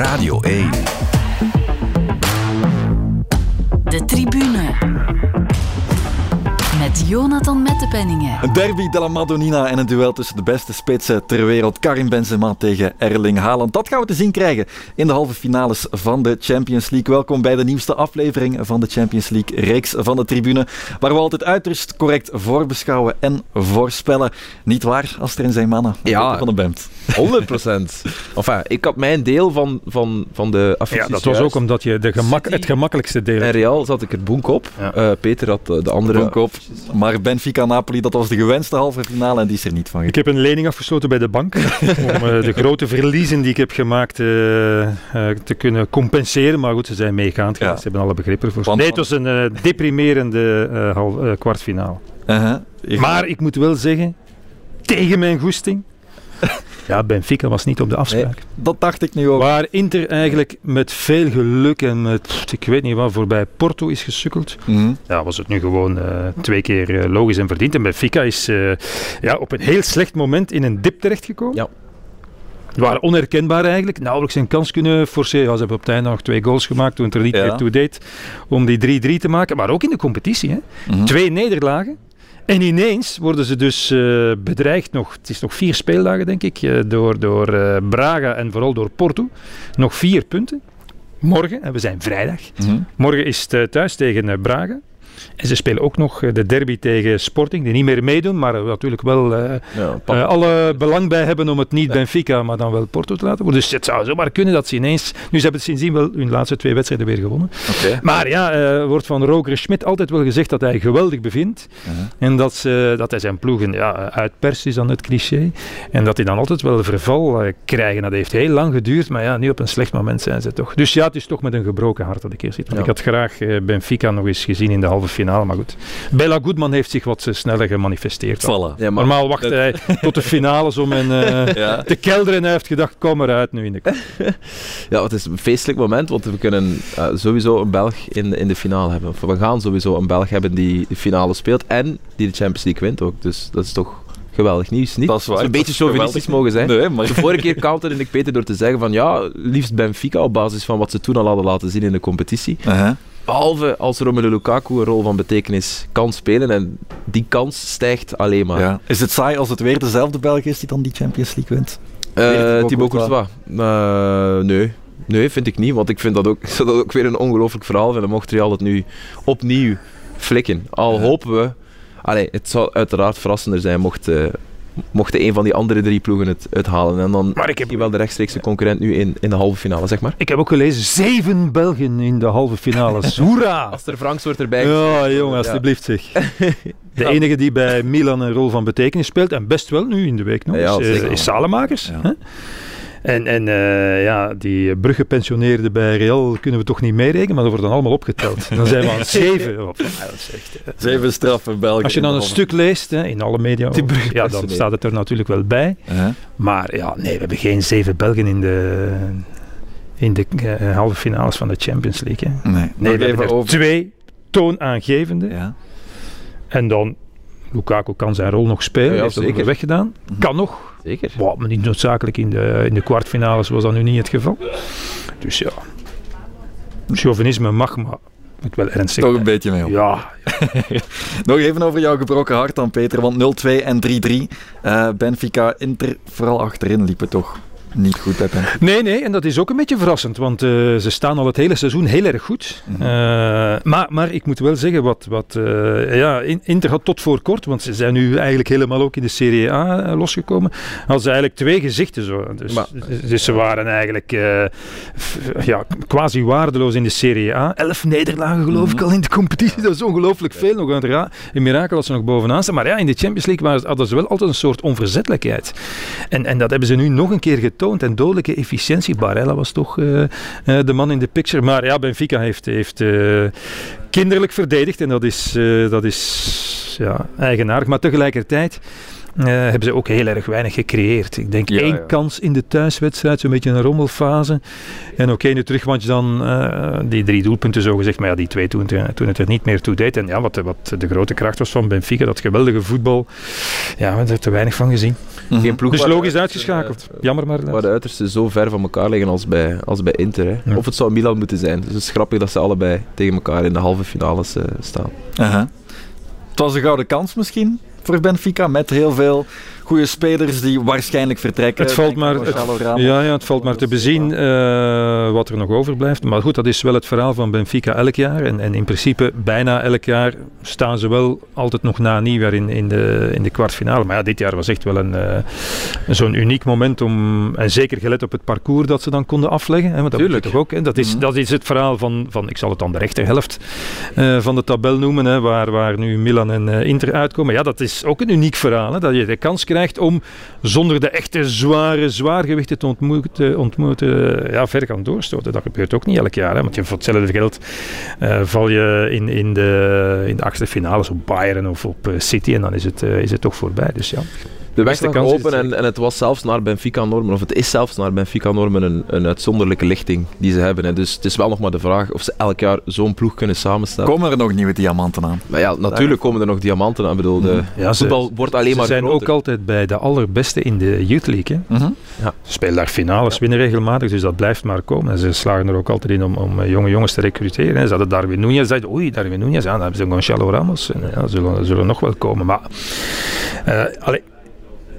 Radio 1. Jonathan Mettepenningen. Een derby de la Madonnina en een duel tussen de beste spitsen ter wereld. Karim Benzema tegen Erling Haaland. Dat gaan we te zien krijgen in de halve finales van de Champions League. Welkom bij de nieuwste aflevering van de Champions League reeks van de tribune. Waar we altijd uiterst correct voorbeschouwen en voorspellen. Niet waar, als er in zijn mannen Ja. van de Bemt. 100 procent. Enfin, ik had mijn deel van, van, van de affiches Ja, dat was juist. ook omdat je de gemak, het gemakkelijkste deel En Real zat ik er boenk op. Ja. Eh, Peter had eh, de andere. Bonk op. Maar Benfica-Napoli, dat was de gewenste halve finale en die is er niet van Ik gekomen. heb een lening afgesloten bij de bank om eh, de grote verliezen die ik heb gemaakt eh, eh, te kunnen compenseren. Maar goed, ze zijn meegaand. Ja. Ze hebben alle begrippen voor. Want- Nee, het was een deprimerende half, kwartfinale. Uh-huh. Maar ik moet wel zeggen, tegen mijn goesting. Ja, Benfica was niet op de afspraak. Dat dacht ik nu ook. Waar Inter eigenlijk met veel geluk en met, ik weet niet wat, voorbij Porto is gesukkeld. Mhm. ja, was het nu gewoon eh, twee keer eh, logisch en verdiend. En Benfica is eh, ja, op een heel slecht moment in een dip terechtgekomen. Ja. Die waren onherkenbaar eigenlijk. Nauwelijks een kans kunnen forceren. Ja, ze hebben op het einde nog twee goals gemaakt toen het er niet Ja. meer toe deed om die 3-3 te maken. Maar ook in de competitie. Hè. Mhm. Twee nederlagen. En ineens worden ze dus eh, bedreigd nog. Het is nog vier speeldagen, denk ik. eh, door door eh, Braga en vooral door Porto. Nog vier punten. Morgen, en we zijn vrijdag. Mhm. Morgen is het thuis tegen Braga. En ze spelen ook nog eh, de derby tegen Sporting, die niet meer meedoen, maar er natuurlijk wel eh, Ja, eh, alle belang bij hebben om het niet Benfica, maar dan wel Porto te laten worden. Dus het zou zomaar kunnen dat ze ineens... Nu, ze hebben sindsdien wel hun laatste twee wedstrijden weer gewonnen. Maar ja, eh, wordt van Roger Schmidt altijd wel gezegd dat hij geweldig bevindt. Mhm. En dat, ze, dat hij zijn ploegen ja, uitperst, is dan het cliché. En dat hij dan altijd wel verval eh, krijgen. Dat heeft heel lang geduurd, maar ja, nu op een slecht moment zijn ze toch. Dus ja, het is toch met een gebroken hart dat ik hier zit. Want Ja. Ik had graag eh, Benfica nog eens gezien in de halve finale, maar goed. Bella Goodman heeft zich wat eh, sneller gemanifesteerd. Voilà. ja, maar Normaal wacht hij tot de finales om en, eh, Ja. te kelderen en hij heeft gedacht, kom eruit nu in de ja, het is een feestelijk moment, want we kunnen eh, sowieso een Belg in, in de finale hebben. Of we gaan sowieso een Belg hebben die de finale speelt en die de Champions League wint ook. Dus dat is toch geweldig nieuws, niet? Dat is waar. Een beetje is chauvinistisch mogen zijn. Nee, maar... De vorige keer counterde ik Peter door te zeggen van ja, liefst Benfica op basis van wat ze toen al hadden laten zien in de competitie. Uh-huh. Behalve als Romelu Lukaku een rol van betekenis kan spelen en die kans stijgt alleen maar. Ja. Is het saai als het weer dezelfde Belg is die dan die Champions League wint? Eh, Weer Thibaut Courtois. Courtois? Eh, nee. Nee, vind ik niet, want ik vind dat ook, dat ook weer een ongelooflijk verhaal vinden. Mocht Real het nu opnieuw flikken. Al Ja. hopen we... Allee, het zou uiteraard verrassender zijn mocht, eh, mochten een van die andere drie ploegen het uithalen. En dan Maar ik heb- je wel de rechtstreekse concurrent nu in, in de halve finale, zeg maar. Ik heb ook gelezen, zeven Belgen in de halve finales. Hoera! Als er Franks wordt erbij Ja, jongen, Ja. alsjeblieft zeg. De enige die bij Milan een rol van betekenis speelt, en best wel nu in de week nog, Ja, is, eh, is Salemakers. Ja. hè? En, en eh, ja, die bruggepensioneerden bij Real kunnen we toch niet meerekenen, maar dat wordt dan allemaal opgeteld. Dan zijn we aan zeven. Wat- ja, dat is echt, eh, Zeven straffen België. Als je dan een stuk leest, hè, in alle media, ja, dan staat het er natuurlijk wel bij. Uh-huh. Maar ja, nee, we hebben geen zeven Belgen in de, in de eh, halve finales van de Champions League. Hè. Nee, Nee, we hebben er over. twee toonaangevende. Ja. En dan, Lukaku kan zijn rol nog spelen, Ja, ja, heeft dat ook weggedaan. Kan nog, Zeker. Wow, maar niet noodzakelijk in de, in de kwartfinales was dat nu niet het geval. Dus ja, chauvinisme mag, maar moet wel ernstig Toch een beetje mee op. Ja, Nog even over jouw gebroken hart dan, Peter. Want 0-2 en 3-3. Eh, Benfica, Inter, vooral achterin liepen toch niet goed bij. Nee, nee, en dat is ook een beetje verrassend, want eh, ze staan al het hele seizoen heel erg goed. Mhm. Eh, maar, maar ik moet wel zeggen, wat, wat eh, ja, In- Inter had tot voor kort, want ze zijn nu eigenlijk helemaal ook in de Serie A losgekomen, hadden ze eigenlijk twee gezichten. Zo. Dus, Maar- dus ze waren eigenlijk ja, quasi waardeloos in de Serie A. Elf nederlagen geloof ik al in de competitie, dat is ongelooflijk veel. Nog een, ra- een mirakel dat ze nog bovenaan staan. Maar ja, in de Champions League hadden ze wel altijd een soort onverzettelijkheid. En, en dat hebben ze nu nog een keer getoond. En dodelijke efficiëntie. Barella was toch eh, eh, de man in de picture. Maar ja, Benfica heeft, heeft eh, kinderlijk verdedigd. En dat is, dat is ja, eigenaardig. Maar tegelijkertijd eh, hebben ze ook heel erg weinig gecreëerd. Ik denk Ja, één ja. kans in de thuiswedstrijd, zo'n beetje een rommelfase. En oké, nu terugmatch dan eh, die drie doelpunten zo gezegd, maar ja, die twee toen, toen het er niet meer toe deed. En ja, wat, wat de grote kracht was van Benfica, dat geweldige voetbal, ja, we hebben er te weinig van gezien. Mhm. Geen ploeg Dus logisch uitgeschakeld. eh, Jammer maar. Waar de uitersten zo ver van elkaar liggen als bij, als bij Inter. Hè. Ja. Of het zou Milan moeten zijn. Dus het is grappig dat ze allebei tegen elkaar in de halve finales eh, staan. Aha. Het was een gouden kans misschien voor Benfica, met heel veel goede spelers die waarschijnlijk vertrekken. Het valt maar- het-. Ja, ja, het valt maar te bezien eh, wat er nog overblijft. Maar goed, dat is wel het verhaal van Benfica elk jaar. En, en in principe, bijna elk jaar staan ze wel altijd nog na nieuwjaar in, in, de, in de kwartfinale. Maar ja, dit jaar was echt wel een, eh, zo'n uniek moment om, en zeker gelet op het parcours dat ze dan konden afleggen. Hè, want dat moet je Tuurlijk. toch ook. Hè, dat, is, Mhm. dat is het verhaal van, van, ik zal het dan de rechterhelft eh, van de tabel noemen, hè, waar, waar nu Milan en eh, Inter uitkomen. Ja, dat is ook een uniek verhaal. Hè, dat je de kans krijgt om zonder de echte zware zwaargewichten te ontmoeten, ontmoeten ja, ver gaan doorstoten. Dat gebeurt ook niet elk jaar. Hè, want je, voor hetzelfde geld eh, val je in, in, de, in de achtste finales op Bayern of op eh, City en dan is het, eh, is het toch voorbij. Dus ja. De weg Beste lag open en, en het was zelfs naar Benfica-normen, of het is zelfs naar Benfica-normen een, een uitzonderlijke lichting die ze hebben. Hè. Dus het is wel nog maar de vraag of ze elk jaar zo'n ploeg kunnen samenstellen. Komen er nog nieuwe diamanten aan? Maar ja, natuurlijk komen er nog diamanten aan. Ik bedoel, de Ja, ze- voetbal wordt alleen Ze maar zijn groter. ook altijd bij de allerbeste in de Youth League. Hè. Mhm. Ze spelen daar finales, winnen regelmatig, dus dat blijft maar komen. En ze slagen er ook altijd in om, om eh, jonge jongens te recruteren. hè. Ze hadden Darwin Núñez, zeiden, oei, Darwin Núñez, ja, dan hebben ze Gonçalo Ramos. En, ja, zullen, zullen nog wel komen. Maar, eh, allee,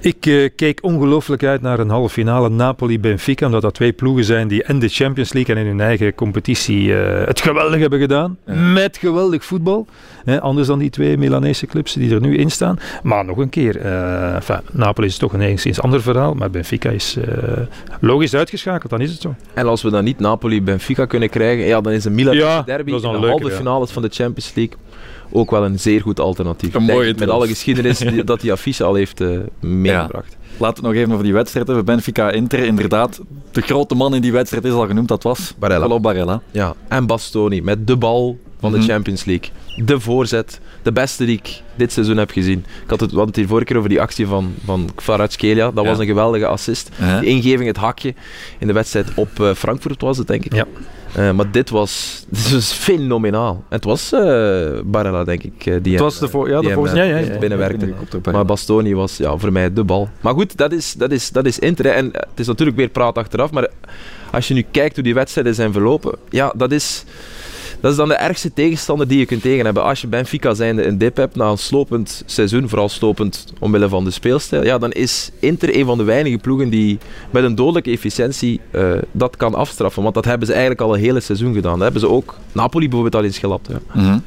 ik eh, keek ongelooflijk uit naar een halve finale Napoli-Benfica, omdat dat twee ploegen zijn die en de Champions League en in hun eigen competitie eh, het geweldig hebben gedaan. Ja. Met geweldig voetbal. Hè, anders dan die twee Milanese clubs die er nu in staan. Maar nog een keer, eh, enfin, Napoli is toch een enigszins ander verhaal, maar Benfica is logisch uitgeschakeld, dan is het zo. En als we dan niet Napoli-Benfica kunnen krijgen, ja, dan is een Milan Ja, derby dat is dan in de halve ja. finales van de Champions League ook wel een zeer goed alternatief. Een mooie met alle geschiedenis die, dat die affiche al heeft eh, meegebracht. Laten we nog even over die wedstrijd hebben. Benfica-Inter, inderdaad. De grote man in die wedstrijd is al genoemd, dat was Barella. Barella. Ja, en Bastoni met de bal van Mhm. de Champions League. De voorzet, de beste die ik dit seizoen heb gezien. Ik had het, hadden het hier vorige keer over die actie van, van Kvaratskhelia. Dat Ja. was een geweldige assist. Hè? De ingeving, het hakje in de wedstrijd op eh, Frankfurt was het, denk ik. Ja. Eh, maar dit was, dit was fenomenaal. En het was eh, Barella, denk ik, eh, die Het hem, was de, voor, ja, de hem, ja, ja, ja. binnenwerkte. Maar Bastoni was ja, voor mij de bal. Maar goed, dat is, dat is, dat is Inter. hè. En het is natuurlijk weer praat achteraf. Maar als je nu kijkt hoe die wedstrijden zijn verlopen. Ja, dat is, dat is dan de ergste tegenstander die je kunt tegen hebben. Als je Benfica zijnde een dip hebt na een slopend seizoen. Vooral slopend omwille van de speelstijl. Ja, dan is Inter een van de weinige ploegen die met een dodelijke efficiëntie eh, dat kan afstraffen. Want dat hebben ze eigenlijk al een hele seizoen gedaan. Dat hebben ze ook Napoli bijvoorbeeld al eens gelapt. Ja. Mhm.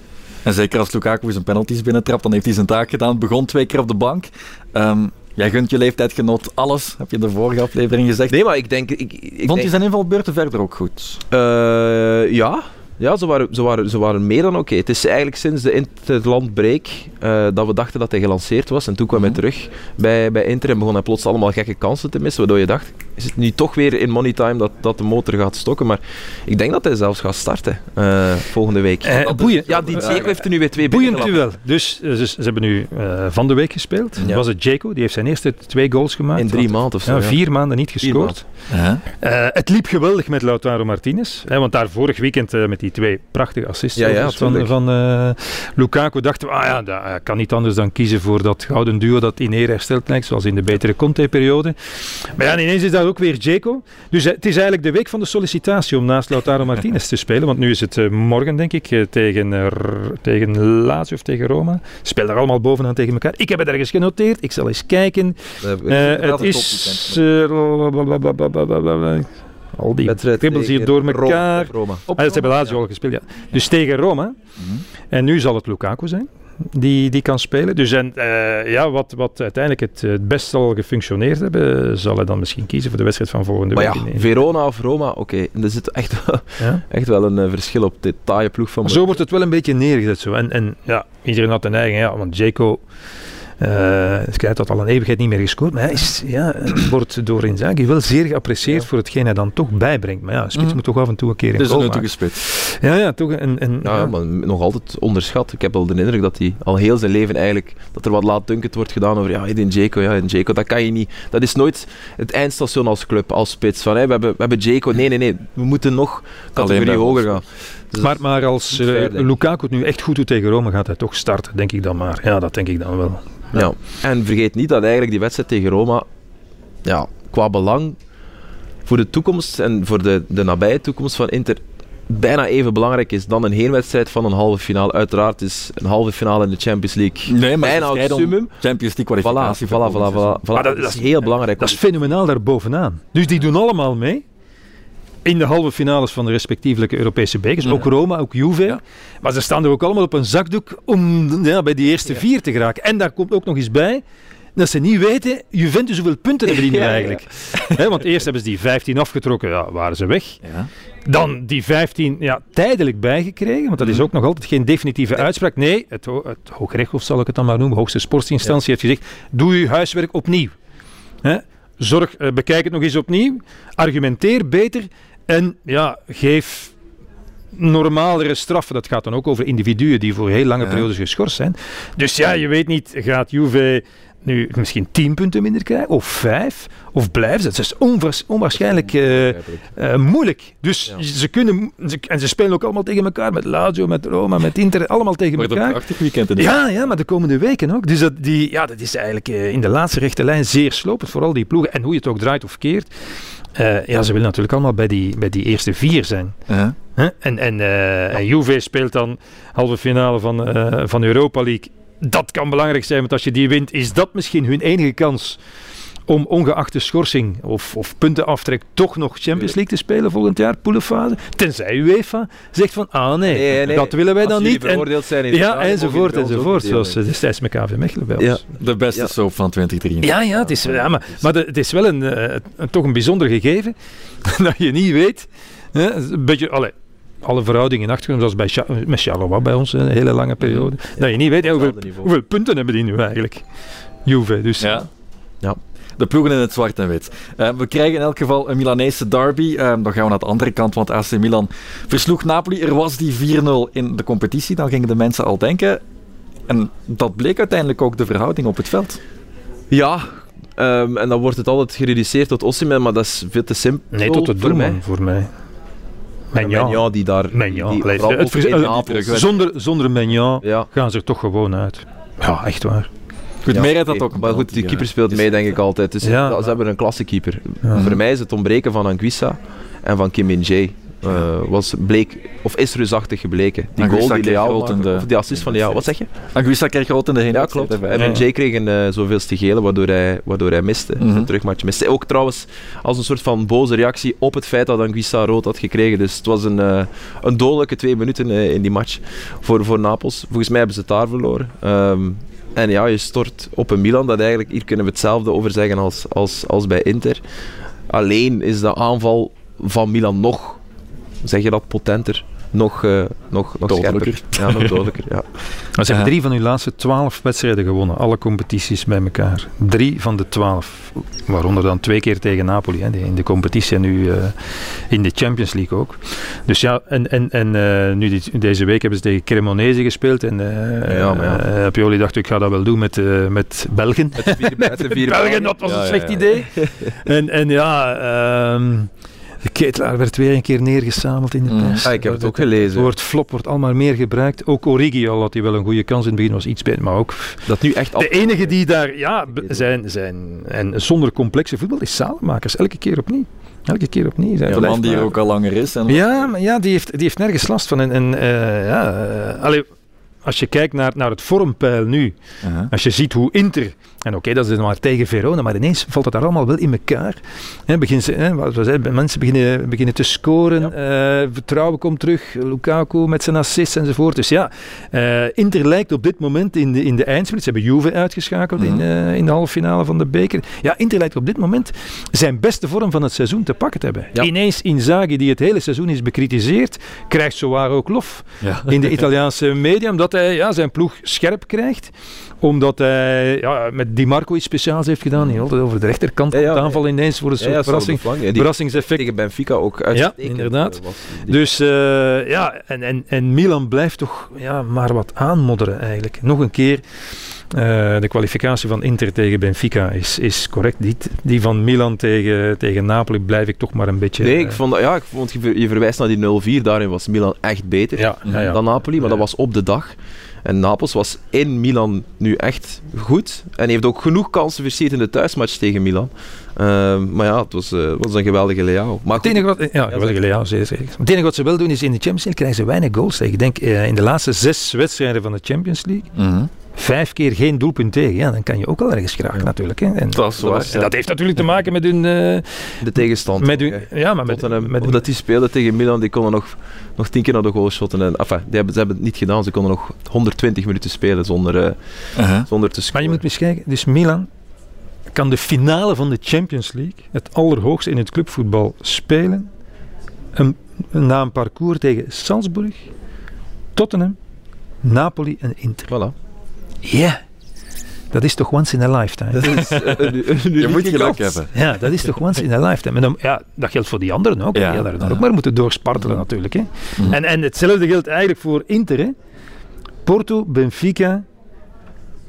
En zeker als Lukaku zijn penalties binnentrapt, dan heeft hij zijn taak gedaan. Begon twee keer op de bank. Ehm, jij gunt je leeftijdgenoot alles, heb je in de vorige aflevering gezegd. Nee, maar ik denk... Ik, ik Vond denk- je zijn invalbeurten verder ook goed? Eh, ja. Ja, ze waren, ze, waren, ze waren meer dan oké. Het is eigenlijk sinds de interlandbreak eh dat we dachten dat hij gelanceerd was. En toen kwam Mhm. hij terug bij, bij Inter en begon hij plots allemaal gekke kansen te missen. Waardoor je dacht, is het nu toch weer in money time dat, dat de motor gaat stokken? Maar ik denk dat hij zelfs gaat starten eh, volgende week. Eh, boeien. Ja, die Dzeko heeft er nu weer twee Boeiend binnengelapt. duel. Dus ze, ze hebben nu eh, van de week gespeeld. Ja. Was het Jaco? Die heeft zijn eerste twee goals gemaakt. In drie maanden of zo. Ja, ja. vier maanden niet gescoord. Eh, het liep geweldig met Lautaro Martinez. Hè, want daar vorig weekend eh, met die twee prachtige assists Ja, ja, overigens van, van eh, Lukaku dachten we, ah ja, dat kan niet anders dan kiezen voor dat gouden duo dat in eer hersteld lijkt, zoals in de betere Conte-periode. Maar ja, ineens is dat ook weer Jaco. Dus eh, het is eigenlijk de week van de sollicitatie om naast Lautaro Martinez te spelen. Want nu is het eh, morgen, denk ik, tegen, tegen Lazio of tegen Roma. Spelen daar allemaal bovenaan tegen elkaar. Ik heb het ergens genoteerd. Ik zal eens kijken. Inderdaad het is... al die kribbels hier door elkaar. Roma. Ah, ze hebben Lazio al gespeeld, ja. Dus tegen Roma. Mhm. En nu zal het Lukaku zijn. Die, die kan spelen. Dus en, eh, ja, wat, wat uiteindelijk het, het best zal gefunctioneerd hebben, zal hij dan misschien kiezen voor de wedstrijd van volgende Maar week. ja, Verona of Roma, oké. Er zit echt, wel- ja. echt wel een eh, verschil op dit taaie ploeg van Maar zo wordt het wel een beetje neergezet. Zo. En, en ja, iedereen had een eigen. Ja, want Jaco Uh, hij had al een eeuwigheid niet meer gescoord, maar hij is, ja, wordt door Inzaghi wel zeer geapprecieerd ja. voor hetgeen hij dan toch bijbrengt. Maar ja, spits mm. moet toch af en toe een keer een dus goal een maken. spits. Ja, ja, toch een... een ja, ja, maar nog altijd onderschat. Ik heb wel de indruk dat hij al heel zijn leven eigenlijk, dat er wat laatdunkend wordt gedaan over, ja, Edin Dzeko, ja, Edin Dzeko, dat kan je niet. Dat is nooit het eindstation als club, als spits. Van, we, hebben, we hebben Dzeko, nee, nee, nee, we moeten nog categorie hoger gaan. Dus maar, maar als uh, Lukaku het nu echt goed doet tegen Rome, gaat hij toch starten, denk ik dan maar. Ja, dat denk ik dan wel. Ja. ja. En vergeet niet dat eigenlijk die wedstrijd tegen Roma, ja, qua belang voor de toekomst en voor de, de nabije toekomst van Inter bijna even belangrijk is dan een heenwedstrijd van een halve finale. Uiteraard is een halve finale in de Champions League nee, maar bijna het summum. Champions League kwalificatie. Voilà, voilà, voilà, voilà, voilà. Dat, dat, is heel belangrijk. Dat is fenomenaal daar bovenaan. Dus die doen allemaal mee in de halve finales van de respectievelijke Europese bekers. Ook Roma, ook Juve. Maar ze staan er ook allemaal op een zakdoek om ja, bij die eerste vier te geraken. En daar komt ook nog eens bij dat ze niet weten, Juventus hoeveel punten hebben die nu eigenlijk. want eerst hebben ze die 15 afgetrokken, ja, waren ze weg. Dan die 15 ja, tijdelijk bijgekregen, want dat is mhm. ook nog altijd geen definitieve uitspraak. Nee, het, ho het Hooggerechtshof zal ik het dan maar noemen, hoogste sportsinstantie heeft gezegd, doe je huiswerk opnieuw. Zorg, uh, bekijk het nog eens opnieuw, argumenteer beter en ja, geef normalere straffen. Dat gaat dan ook over individuen die voor heel lange periodes geschorst zijn. Dus ja, je weet niet, gaat Juve nu misschien 10 punten minder krijgen, of 5, of blijven ze. Het is onwaars, onwaarschijnlijk uh, uh, moeilijk. Dus ja. ze kunnen, ze, en ze spelen ook allemaal tegen elkaar, met Lazio, met Roma, met Inter, allemaal tegen elkaar. prachtig weekend in Ja, ja, maar de komende weken ook. Dus dat, die, ja, dat is eigenlijk uh, in de laatste rechte lijn zeer slopend, vooral die ploegen. En hoe je het ook draait of keert. Ja, ze willen natuurlijk allemaal bij die, bij die eerste vier zijn. -huh. En, en, en Juve speelt dan halve finale van, van Europa League dat kan belangrijk zijn, want als je die wint, is dat misschien hun enige kans om ongeacht de schorsing of, of puntenaftrek toch nog Champions League te spelen volgend jaar, poelenfase. Tenzij UEFA zegt van, ah nee, nee, nee dat willen wij dan niet. En, zijn ja, enzovoort, enzovoort. Zoals destijds met KV Mechelen bij ons. Ja, de beste ja. soap van 2023. Ja, ja, het is, ja maar, maar de, het is wel een, uh, een, toch een bijzonder gegeven dat je niet weet. Hè, een beetje, allez, alle verhoudingen in acht zoals bij Cha met Charleroi bij ons, een hele lange periode. Dat je niet weet, ja, hoeveel, hoeveel, punten hebben die nu eigenlijk? Juve, dus. Ja. ja. De ploegen in het zwart en wit. Uh, we krijgen in elk geval een Milanese derby. Uh, dan gaan we naar de andere kant, want AC Milan versloeg Napoli. Er was die 4-0 in de competitie, dan gingen de mensen al denken. En dat bleek uiteindelijk ook de verhouding op het veld. Ja, um, en dan wordt het altijd gereduceerd tot Osimhen, maar dat is veel te simpel Nee, tot het doelman voor mij. Menja. die daar... Menja. Die, het, zonder, zonder Menja ja. gaan ze er toch gewoon uit. Ja, echt waar. Goed, ja, Meerheid dat ook. Maar goed, die keeper speelt mee, denk ik altijd. Dus ja. Ze hebben een klasse keeper. Voor mij is het ontbreken van Anguissa en van Kim Min-jae. Uh, was bleek, of is reusachtig gebleken. Die goal die Leao of die assist van Leao. Wat zeg je? Anguissa kreeg rood in de heen. Ja, klopt. En ja. Jay kreeg een uh, zoveelste gele, waardoor hij, waardoor hij miste. Mm -hmm. Een terugmatch miste. Ook trouwens als een soort van boze reactie op het feit dat Anguissa rood had gekregen. Dus het was een, uh, een dodelijke twee minuten in die match voor, voor Napels. Volgens mij hebben ze het daar verloren. Um, en ja, je stort op een Milan, dat eigenlijk, hier kunnen we hetzelfde over zeggen als, als, als bij Inter. Alleen is de aanval van Milan nog zeg je dat, potenter, nog, uh, nog, nog scherper. Ja, nog dodelijker. Ja. Maar ze hebben drie van uw laatste twaalf wedstrijden gewonnen, alle competities bij elkaar. Drie van de twaalf, waaronder dan twee keer tegen Napoli hè, in de competitie en nu uh, in de Champions League ook. Dus ja, en, en, en uh, nu die, deze week hebben ze tegen Cremonese gespeeld en ja, ja. Pioli dacht ik ga dat wel doen met, met Belgen. Met, vier, met, Belgen, dat was een slecht idee. en, en ja... Um, de ketelaar werd weer een keer neergesameld in de mm. pers. Ah, ik heb het ook gelezen. Het woord flop wordt allemaal meer gebruikt. Ook Origi al had hij wel een goede kans in het begin, was iets beter. Maar ook dat nu echt de enige die daar ja, zijn, zijn en zonder complexe voetbal is Salemakers. Elke keer opnieuw. Elke keer opnieuw. Zijn ja, de man die er ook al langer is. En ja, maar ja die, heeft, die heeft nergens last van. En, en uh, ja, uh, allee, als je kijkt naar, naar het vormpeil nu, uh -huh. als je ziet hoe Inter en oké, okay, dat is maar tegen Verona, maar ineens valt het daar allemaal wel in elkaar. He, begin ze, wat we zeiden, mensen beginnen, beginnen te scoren, ja. uh, vertrouwen komt terug, Lukaku met zijn assists enzovoort. Dus ja, uh, Inter lijkt op dit moment in de, in de eindsplit, ze hebben Juve uitgeschakeld mm -hmm. in, uh, in de halve finale van de beker. Ja, Inter lijkt op dit moment zijn beste vorm van het seizoen te pakken te hebben. Ja. Ineens Inzaghi, die het hele seizoen is bekritiseerd, krijgt zowaar ook lof ja. in de Italiaanse media, omdat hij ja, zijn ploeg scherp krijgt. Omdat hij ja, met Di Marco iets speciaals heeft gedaan. Die altijd over de rechterkant Ja, ja, komt aanval ineens voor een Ja, soort ja, verrassing, de die verrassingseffect. tegen Benfica ook uitstekend. inderdaad. eh. Die- Dus eh, ja, en, en, en Milan blijft toch ja, maar wat aanmodderen eigenlijk. Nog een keer, eh, de kwalificatie van Inter tegen Benfica is, is correct. Die, die van Milan tegen, tegen Napoli blijf ik toch maar een beetje... Nee, ik vond, ja, ik vond je, ver- je verwijst naar die 0-4. Daarin was Milan echt beter ja, ja, ja. dan Napoli, maar Ja. dat was op de dag. En Napels was in Milan nu echt goed. En heeft ook genoeg kansen versierd in de thuismatch tegen Milan. Ehm, maar ja, het was, eh, was een geweldige Leao. Maar Het enige wat, ja, geweldige zeer zeker. Het enige wat ze wel doen is in de Champions League krijgen ze weinig goals tegen. Ik denk eh, in de laatste zes wedstrijden van de Champions League Mhm. Vijf keer geen doelpunt tegen. Ja, dan kan je ook wel ergens geraken natuurlijk. Hè. En, Dat is waar, was- en ja. dat heeft natuurlijk te maken met hun... eh, de tegenstand. met hun ja, maar met, Tottenham, met hun- omdat die speelden tegen Milan, die konden nog, nog tien keer naar de goal shotten. En, enfin, die hebben, ze hebben het niet gedaan, ze konden nog 120 minuten spelen zonder, eh, Uh-huh. zonder te Maar scoren. je moet eens kijken, dus Milan kan de finale van de Champions League, het allerhoogste in het clubvoetbal, spelen. Een, na een parcours tegen Salzburg, Tottenham, Napoli en Inter. Voilà. Ja, dat is toch once in a lifetime. Dat is eh, een, een Je moet gelijk kans. hebben. Ja, dat is toch once in a lifetime. En dan, ja, dat geldt voor die anderen ook. Ja, die hadden daar ja. ook maar moeten doorspartelen natuurlijk. Hè. Mhm. En, en hetzelfde geldt eigenlijk voor Inter. Hè. Porto, Benfica,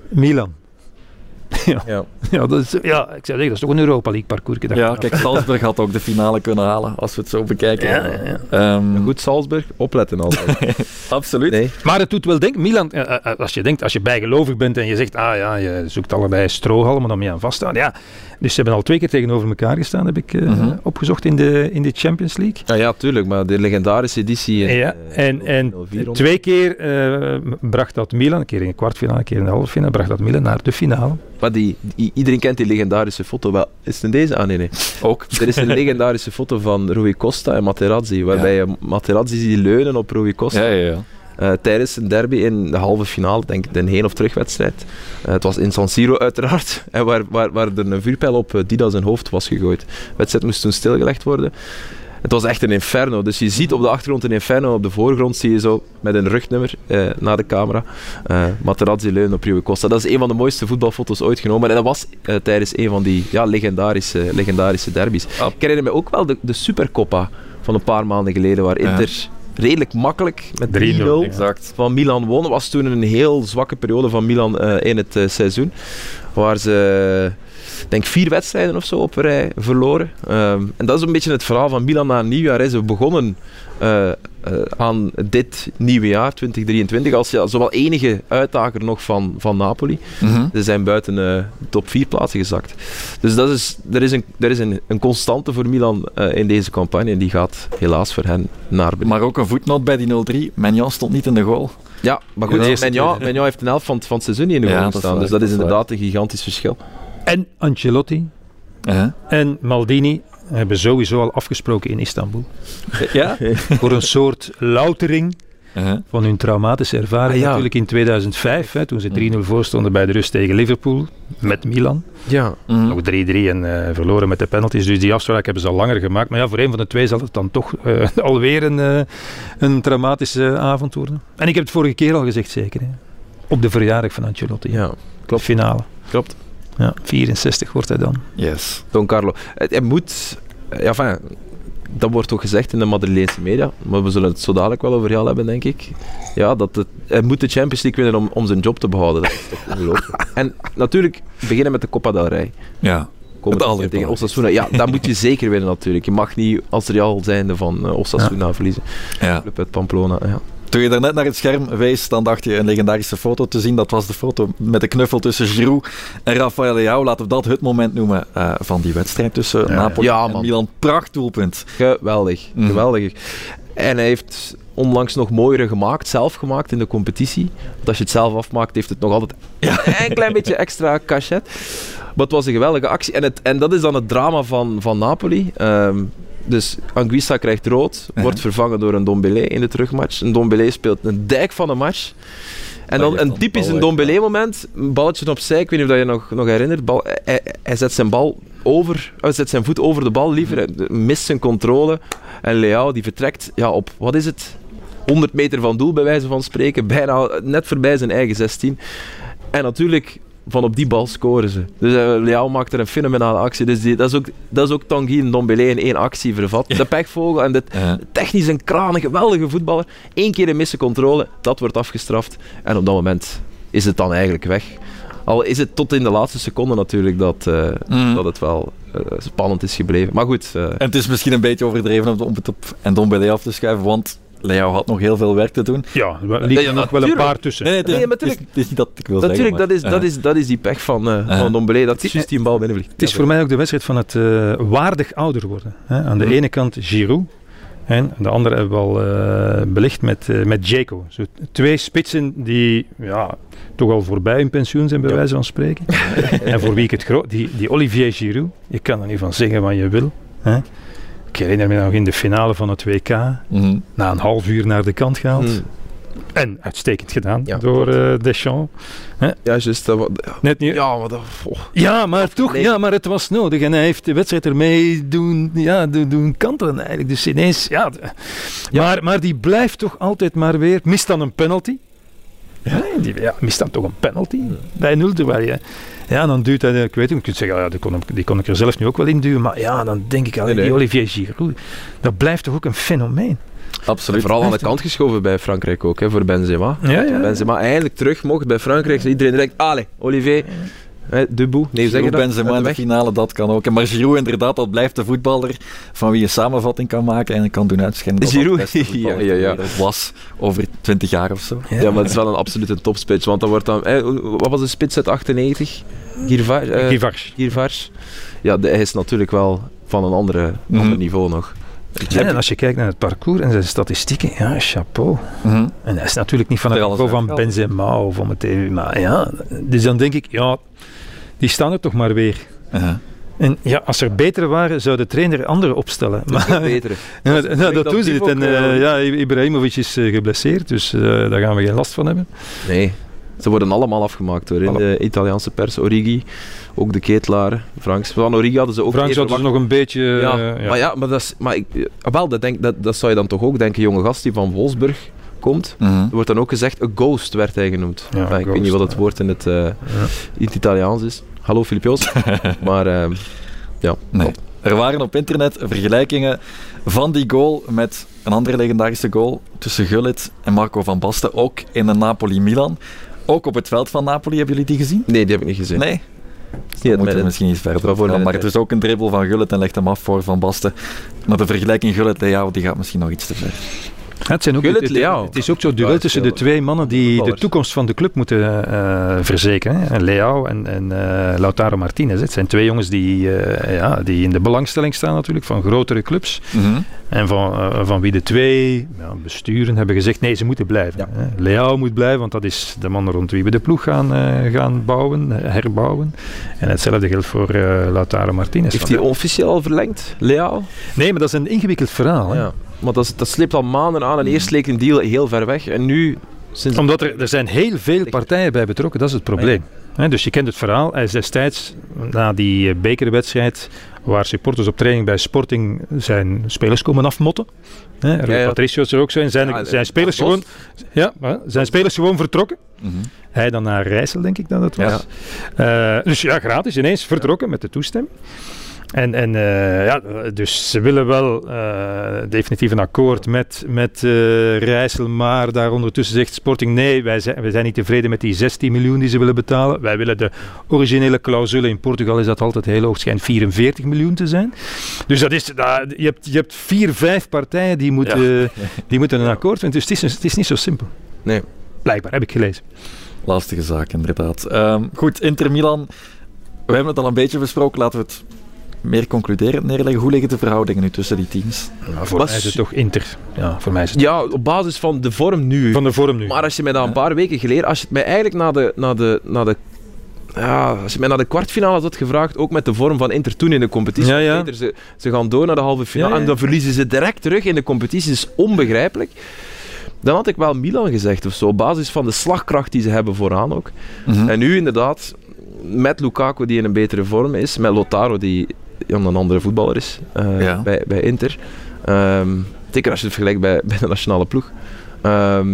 Milan. Ja, Ja. ja, dat is, ja, ik zou zeggen, dat is toch een Europa League parcours. Ja, kijk, Salzburg had ook de finale kunnen halen, als we het zo bekijken. Ja, ja, ja. Ehm, Goed, Salzburg, opletten altijd. absoluut. Nee. Maar het doet wel denken, Milan, eh, eh, als je denkt, als je bijgelovig bent en je zegt, ah ja, je zoekt allebei strohalmen om je aan vast te houden. Ja, dus ze hebben al twee keer tegenover elkaar gestaan, heb ik eh, Mhm. opgezocht in de, in de Champions League. Ja, ja, tuurlijk, maar de legendarische editie. Ja, eh, en, en 04 twee keer eh, bracht dat Milan, een keer in de kwartfinale, een keer in de halve finale, bracht dat Milan naar de finale. Maar die, die- iedereen kent die legendarische foto wel. Is het in deze? Ah, nee, nee. Ook. Er is een legendarische foto van Rui Costa en Materazzi, waarbij je Materazzi ziet leunen op Rui Costa. Ja, ja, ja. Eh, tijdens een derby in de halve finale, denk ik, de heen- of terugwedstrijd. Eh, het was in San Siro uiteraard, en waar, waar, waar er een vuurpijl op eh, Dida zijn hoofd was gegooid. De wedstrijd moest toen stilgelegd worden. Het was echt een inferno. Dus je ziet op de achtergrond een inferno, op de voorgrond zie je zo met een rugnummer eh, naar de camera. eh Materazzi leunen op Rui Costa. Dat is een van de mooiste voetbalfoto's ooit genomen. En dat was eh, tijdens een van die ja, legendarische, legendarische derbies. Ik herinner me ook wel de, de Supercoppa van een paar maanden geleden, waar. Inter redelijk makkelijk met 3-0 3-0, Exact. van Milan won. was toen een heel zwakke periode van Milan eh, in het eh, seizoen. Waar ze, denk vier wedstrijden of zo op rij verloren. Ehm, en dat is een beetje het verhaal van Milan na een nieuwjaar. Hè. Ze begonnen eh, eh, aan dit nieuwe jaar, 2023, als ja, zowel enige uitdager nog van, van Napoli. Mhm. Ze zijn buiten eh, de top 4 plaatsen gezakt. Dus dat is, er is, een, er is een, een constante voor Milan eh, in deze campagne. En die gaat helaas voor hen naar beneden. Maar ook een voetnoot bij die 0-3. Menjan stond niet in de goal. Ja, maar goed, de eerste Menja, keer. Menja heeft een helft van, het- van het seizoen niet in de Ja, goal dat is gestaan. waar, Dus dat is dat is inderdaad een gigantisch verschil. En Ancelotti Uh-huh. en Maldini hebben sowieso al afgesproken in Istanbul. Ja? voor een soort loutering Uh-huh. van hun traumatische ervaring. Ah, ja. Natuurlijk in 2005, hè, toen ze 3-0 voor stonden bij de rust tegen Liverpool met Milan. Ja. Mhm. Nog 3-3 en eh, verloren met de penalties. Dus die afspraak hebben ze al langer gemaakt. Maar ja, voor een van de twee zal het dan toch eh, alweer een, eh, een traumatische avond worden. En ik heb het vorige keer al gezegd, zeker. Hè. Op de verjaardag van Ancelotti. ja, klopt. Finale. klopt. Ja, 64 wordt hij dan. Yes. Don Carlo. Het, hij moet... Ja, enfin, dat wordt ook gezegd in de Madrileense media, maar we zullen het zo dadelijk wel over jou hebben, denk ik. Ja, dat het, hij moet de Champions League winnen om, om zijn job te behouden. Dat is toch ongelooflijk. En natuurlijk beginnen met de Copa del Rey. Ja. Tegen. Osasuna. Ja, dat moet je zeker winnen natuurlijk. Je mag niet als Real zijnde van eh, Osasuna verliezen. ja. Club uit Pamplona. Ja. Toen je daarnet naar het scherm wees, dan dacht je een legendarische foto te zien. Dat was de foto met de knuffel tussen Giroud en Rafael Leao. Laten we dat het moment noemen eh, van die wedstrijd tussen Ja. Napoli Ja, en man. Milan. Prachtdoelpunt. Geweldig, Mhm. geweldig. En hij heeft onlangs nog mooiere gemaakt, zelf gemaakt in de competitie. Want als je het zelf afmaakt, heeft het nog altijd een klein beetje extra cachet. Maar het was een geweldige actie. En, het, en dat is dan het drama van, van Napoli. Ehm, dus Anguissa krijgt rood, Ja. wordt vervangen door een Dombele in de terugmatch. Een Dombele speelt een dijk van een match. En dan een typisch een Dombele-moment. Een balletje opzij, ik weet niet of je je nog, nog herinnert. Bal, hij, hij zet zijn bal over, hij zet zijn voet over de bal liever. Hij mist zijn controle. En Leao die vertrekt ja, op, wat is het? 100 meter van doel, bij wijze van spreken. Bijna net voorbij zijn eigen 16. En natuurlijk, van op die bal scoren ze. Dus uh, Leao maakt er een fenomenale actie. Dus die, dat, is ook, dat is ook Tanguy en Dombele in één actie vervat. De pechvogel en de Ja. technisch een kraan, een geweldige voetballer. Eén keer een misse controle, dat wordt afgestraft. En op dat moment is het dan eigenlijk weg. Al is het tot in de laatste seconde natuurlijk dat, eh, Mhm. dat het wel eh, spannend is gebleven. Maar goed, En het is misschien een beetje overdreven om- om het op en Dombele af te schuiven, want Leo had nog heel veel werk te doen. Ja, er ja, nog wel een natuurlijk. paar tussen. Nee, nee, is, maar het is- tuurlijk. het is niet dat ik wil natuurlijk, zeggen. dat, is, dat, Ja. is, dat is die pech van, eh Ja. van Dombele, dat juist die een bal binnenvliegt. Het is voor mij ook de wedstrijd van het eh, waardig ouder worden. Hè. Aan de Mhm. ene kant Giroud. En aan de andere hebben we al eh, belicht met, eh met Jaco. Zo twee spitsen die ja, toch al voorbij hun pensioen zijn, bij Ja. wijze van spreken. en voor wie ik het groot... Die, die Olivier Giroud, je kan er niet van zeggen wat je wil. Hè. Ik herinner me nog in de finale van het WK, Mhm. na een half uur naar de kant gehaald. Hmm. En uitstekend gedaan Ja, door eh, Deschamps. Ja, juist. dat wa- Net niet, Ja, maar dat... oh. Ja, maar toch, Nee. ja, maar het was nodig. En hij heeft de wedstrijd ermee doen, ja, doen, doen kantelen eigenlijk. Dus ineens, ja. Maar, maar die blijft toch altijd maar weer, mist dan een penalty. Ja, die, ja mist dan toch een penalty bij nul. Terwijl je, ja, dan duwt hij, ik weet niet, je kunt zeggen, ja, die, kon, hem- die kon ik er zelf nu ook wel in duwen. Maar ja, dan denk ik, al, Nee, die. Olivier Giroud, dat blijft toch ook een fenomeen. Absoluut. Vooral aan de kant geschoven bij Frankrijk ook, hè, voor Benzema. Ja, ja. Benzema eindelijk terug mocht bij Frankrijk. Iedereen direct, allez, Olivier, debout. Nee, zeg je Giroud, dat? Benzema in de finale, dat kan ook. En Maar Giroud inderdaad, dat blijft de voetballer van wie je samenvatting kan maken en kan doen dat Giroud, ja, ja, ja. was over 20 jaar of zo. Ja, maar het is wel een absolute topspits. Want dan wordt dan... hè, wat was de spits uit 98? Girvar, eh, Givars. Girvars. Ja, de- hij is natuurlijk wel van een andere, Mhm. ander niveau nog. Ja, en als je kijkt naar het parcours en zijn statistieken, ja, chapeau. Mhm. En dat is natuurlijk niet van het niveau van. Benzema of van het TV, maar ja, dus dan denk ik, ja, die staan er toch maar weer. En ja, als er betere waren, zou de trainer andere opstellen. Maar Betere. ja, Dat is- dat doen ze niet. En eh, eh, ja, Ibrahimovic is eh, geblesseerd, dus daar gaan we geen last van hebben. Nee, ze worden allemaal afgemaakt hoor. In de Italiaanse pers. Origi, ook de Ketelaar, Franks. Van Origi hadden ze ook Frank even zou dus nog een beetje... Ja, ja. maar ja, maar dat is, maar ik, ah, wel, dat, denk, dat, dat zou je dan toch ook denken, jonge gast die van Wolfsburg komt. Mhm. Er wordt dan ook gezegd, een ghost werd hij genoemd. Ja, ik weet niet wat het woord in het, eh, in het Italiaans is. Hallo Filipioos. maar ehm, ja, Nee. Er waren op internet vergelijkingen van die goal met een andere legendarische goal tussen Gullit en Marco van Basten, ook in een Napoli-Milan. Ook op het veld van Napoli, hebben jullie die gezien? nee, die heb ik niet gezien. Nee? We mijn- misschien iets verder Maar het is ook een dribbel van Gullit en legt hem af voor Van Basten. Maar de vergelijking Gullit-Leao die gaat misschien nog iets te ver. Het, zijn ook, het, het is ook zo'n duel tussen de twee mannen die de toekomst van de club moeten eh, verzekeren. Hè. Leao en, en eh, Lautaro Martinez. Het zijn twee jongens die, eh, ja, die in de belangstelling staan natuurlijk van grotere clubs. En van, van wie de twee ja, besturen hebben gezegd, nee, ze moeten blijven. Ja. Hè. Leao moet blijven, want dat is de man rond wie we de ploeg gaan, gaan bouwen, herbouwen. En hetzelfde geldt voor Lautaro Martinez. Heeft hij officieel verlengd, Leao? Nee, maar dat is een ingewikkeld verhaal. Hè. Ja. Maar dat, sleept al maanden aan en eerst leek een deal heel ver weg en nu... Sinds Omdat er, er zijn heel veel partijen bij betrokken, dat is het probleem. Hè, dus je kent het verhaal. Hij is destijds, na die eh, bekerwedstrijd, waar supporters op training bij Sporting zijn spelers komen afmotten. Hè, Rui Ja, ja. Patricio is er ook zo in. Zijn, Ja, zijn, spelers, gewoon, ja, zijn spelers gewoon vertrokken. Mhm. Hij dan naar Rijssel, denk ik dat het Ja. was. Eh, dus ja, gratis ineens vertrokken met de toestemming. En, en eh, ja, dus ze willen wel eh, definitief een akkoord met, met eh Rijssel, maar daar ondertussen zegt Sporting nee, wij zijn, wij zijn niet tevreden met die 16 miljoen die ze willen betalen. Wij willen de originele clausule, in Portugal is dat altijd heel hoog, schijnt 44 miljoen te zijn. Dus dat is, dat, je, hebt, je hebt vier, vijf partijen die moeten, die moeten een akkoord vinden. Dus het is, het is niet zo simpel. Nee. Blijkbaar, heb ik gelezen. Lastige zaak, inderdaad. Ehm, goed, Inter Milan. We hebben het al een beetje besproken. Laten we het meer concluderend neerleggen. Hoe liggen de verhoudingen nu tussen die teams? Voor Was- mij is het toch Inter. Ja, voor mij is het Ja, op basis van de vorm nu. van de vorm nu. Maar als je mij dat een paar weken geleden, als je het mij eigenlijk na de, na de, na de, ja, als je mij naar de kwartfinale had gevraagd, ook met de vorm van Inter toen in de competitie, Ja, ja. Inter, ze, ze gaan door naar de halve finale Ja, ja. en dan verliezen ze direct terug in de competitie, dat is onbegrijpelijk. Dan had ik wel Milan gezegd of zo, op basis van de slagkracht die ze hebben vooraan ook. Mhm. En nu inderdaad, met Lukaku die in een betere vorm is, met Lotaro die ja, een andere voetballer is eh, Ja. bij, bij Inter. Ehm, zeker als je het vergelijkt bij, bij de nationale ploeg. Ehm,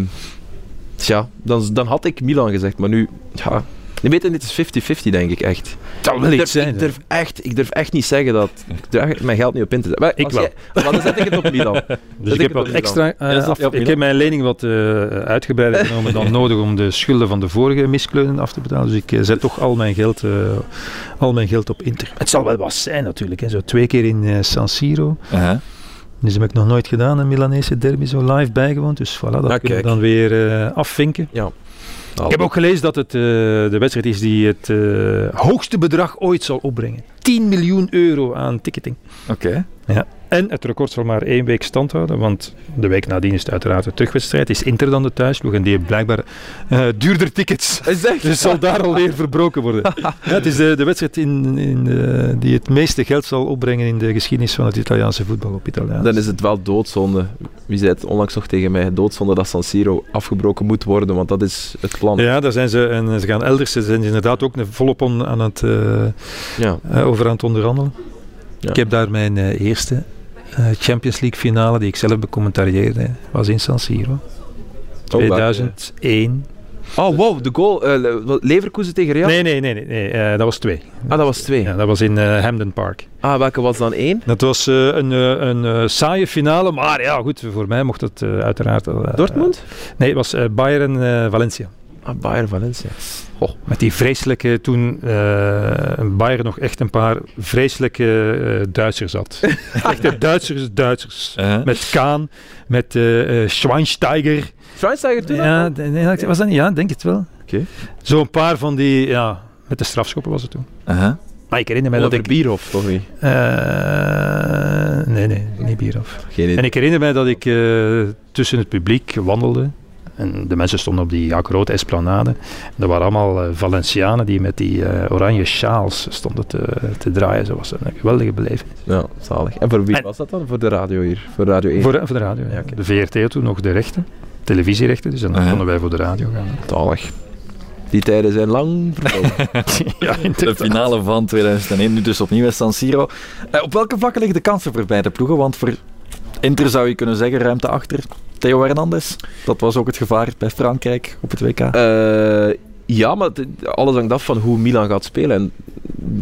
tja, dan, dan had ik Milan gezegd, maar nu, ja, je weet het, dit is 50-50 denk ik echt. Het zal wel Ik iets durf, zijn. ik, durf echt, ik durf echt niet zeggen dat. Ik durf mijn geld niet op in te zetten. Ik wel. jij- maar dan zet ik het op Milan. Dus Zet ik ik heb wat extra eh, af- op Ik Milan? heb mijn lening wat eh, uitgebreider genomen dan nodig om de schulden van de vorige miskleunen af te betalen. Dus ik eh, zet toch al mijn geld, eh, al mijn geld op Inter. Het zal wel wat zijn natuurlijk. Hè. Zo twee keer in eh, San Siro. Uh-huh. Dus dat heb ik nog nooit gedaan, een Milanese derby zo live bijgewoond. Dus voilà, dat Ah, kunnen we dan weer eh, afvinken. Ja. Ik heb ook gelezen dat het eh, de wedstrijd is die het eh, hoogste bedrag ooit zal opbrengen. 10 miljoen euro aan ticketing. Oké. En het record zal maar één week stand houden, want de week nadien is het uiteraard de terugwedstrijd. Is Inter dan de thuisploeg en die heeft blijkbaar eh, duurder tickets. Echt? Dus zal daar alweer verbroken worden. Ja, het is de, de wedstrijd in, in, eh, die het meeste geld zal opbrengen in de geschiedenis van het Italiaanse voetbal op Italiaans. Dan is het wel doodzonde. Wie zei het onlangs nog tegen mij? Doodzonde dat San Siro afgebroken moet worden, want dat is het plan. Ja, daar zijn ze, en ze gaan elders, ze zijn inderdaad ook volop aan het, eh, Ja. eh, over aan het onderhandelen. Ja. Ik heb daar mijn eh, eerste eh, Champions League finale, die ik zelf becommentarieerde, was in San Siro. Oh, welke? 2001. Oh, wow, de goal. eh, wat, Leverkusen tegen Real? Nee, nee, nee, nee, nee eh, dat was twee. Ah, dat was twee. Ja, dat was in eh, Hamden Park. Ah, welke was dan één? Dat was eh, een, eh, een eh, saaie finale, maar ja, goed, voor mij mocht het eh, uiteraard... eh, Dortmund? nee, het was eh, Bayern-Valencia. Ah, Bayern Valencia. Met die vreselijke, toen eh Bayern nog echt een paar vreselijke eh, Duitsers had. Echte Duitsers, Duitsers. Uh-huh. Met Kaan, met eh eh, Schweinsteiger. Schweinsteiger toen? Ja, d- nee, was dat niet? Ja, denk het wel. Oké. Zo'n paar van die, ja, met de strafschoppen was het toen. Uh-huh. Maar ik herinner mij dat ik... Bierhoff, toch niet? eh, nee, nee, niet Bierhoff. Geen idee. En ik herinner mij dat ik eh, tussen het publiek wandelde. En de mensen stonden op die ja, grote esplanade. Er waren allemaal eh, Valencianen die met die eh, oranje sjaals stonden te, te draaien. Zo was het een geweldige beleving. Ja, zalig. En voor wie En- was dat dan? Voor de radio hier? Voor Radio 1? Voor, voor de radio. ja. De VRT toen nog de rechten, televisierechten. Dus dan Uh-huh. konden wij voor de radio gaan. Zalig. Die tijden zijn lang ja, De finale van 2001, nu dus opnieuw in San Siro. Eh, op welke vlakken liggen de kansen voor beide ploegen? Want voor Inter zou je kunnen zeggen, ruimte achter Theo Hernandez. Dat was ook het gevaar bij Frankrijk op het WK. Eh, ja, maar alles hangt af van hoe Milan gaat spelen. En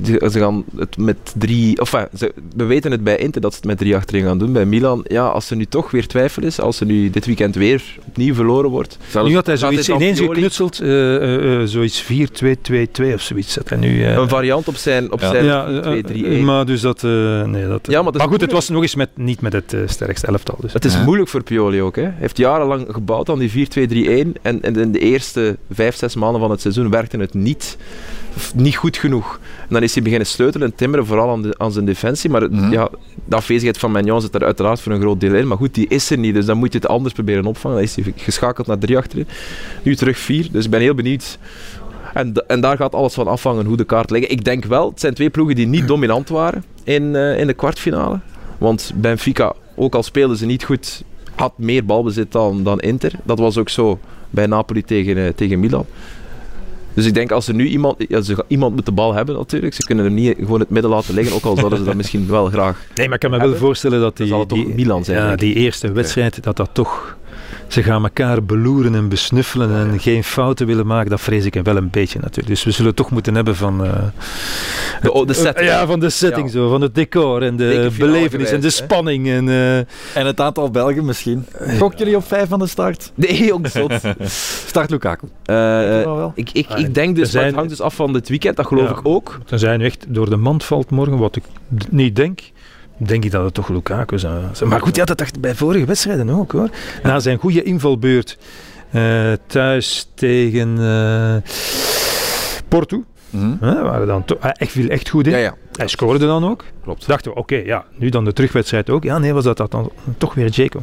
ze, ze gaan het met drie... Enfin, ze, we weten het bij Inter dat ze het met drie achterin gaan doen. Bij Milan, ja, als er nu toch weer twijfel is, als er nu dit weekend weer opnieuw verloren wordt... Nu had hij zoiets ineens Pioli- geknutseld, eh, eh, eh, zoiets 4-2-2-2 of zoiets. Dat hij nu, eh, Een variant op zijn, op Ja. zijn ja, eh, 2-3-1. maar dus dat, eh, nee, dat, Ja, maar dat goed, het was nog eens met, niet met het sterkste elftal. Dus. Het is Ja. moeilijk voor Pioli ook. Hè. Hij heeft jarenlang gebouwd aan die 4-2-3-1 en, en in de eerste vijf, zes maanden van het seizoen werkte het niet, niet goed genoeg. En dan is hij beginnen sleutelen en timmeren, vooral aan, de, aan zijn defensie. Maar Mhm. ja, de afwezigheid van Magnon zit er uiteraard voor een groot deel in. Maar goed, die is er niet, dus dan moet je het anders proberen opvangen. Dan is hij geschakeld naar drie achterin, nu terug vier. Dus ik ben heel benieuwd. En, en daar gaat alles van afhangen hoe de kaart liggen. Ik denk wel, het zijn twee ploegen die niet dominant waren in, eh, in de kwartfinale. Want Benfica, ook al speelden ze niet goed, had meer balbezit dan, dan Inter. Dat was ook zo bij Napoli tegen, eh, tegen Milan. Dus ik denk als er nu iemand, ja, ze, iemand moet de bal hebben natuurlijk. Ze kunnen er niet gewoon het midden laten liggen, ook al zouden ze dat misschien wel graag. Nee, maar ik kan me wel voorstellen dat die, Milan zijn, ja, die eerste wedstrijd, dat dat toch... Ze gaan elkaar beloeren en besnuffelen en geen fouten willen maken. Dat vrees ik wel een beetje natuurlijk. Dus we zullen toch moeten hebben van... eh, De, oh, de setting. Ja, van de setting Ja. zo, van het decor en de belevenis en de hè? spanning. En, eh, En het aantal Belgen misschien. Gokken jullie op vijf van de start? Nee, jongens. zot. Start Lukaku. Eh, wel. ik, ik, Ah, ik denk dus, zijn- het hangt dus af van dit weekend, dat geloof Ja. ik ook. tenzij hij nu echt door de mand valt morgen, wat ik niet denk, denk ik dat het toch Lukaku zou zijn. Maar goed, ja, dat dacht bij vorige wedstrijden ook hoor. Na zijn goede invalbeurt eh, thuis tegen eh, Porto, Mhm. hè, waren dan echt viel echt goed in. Ja, ja. Hij scoorde dan ook. Klopt. Dachten we, oké, ja, nu dan de terugwedstrijd ook. Ja, nee, was dat, dat dan toch weer Jacob.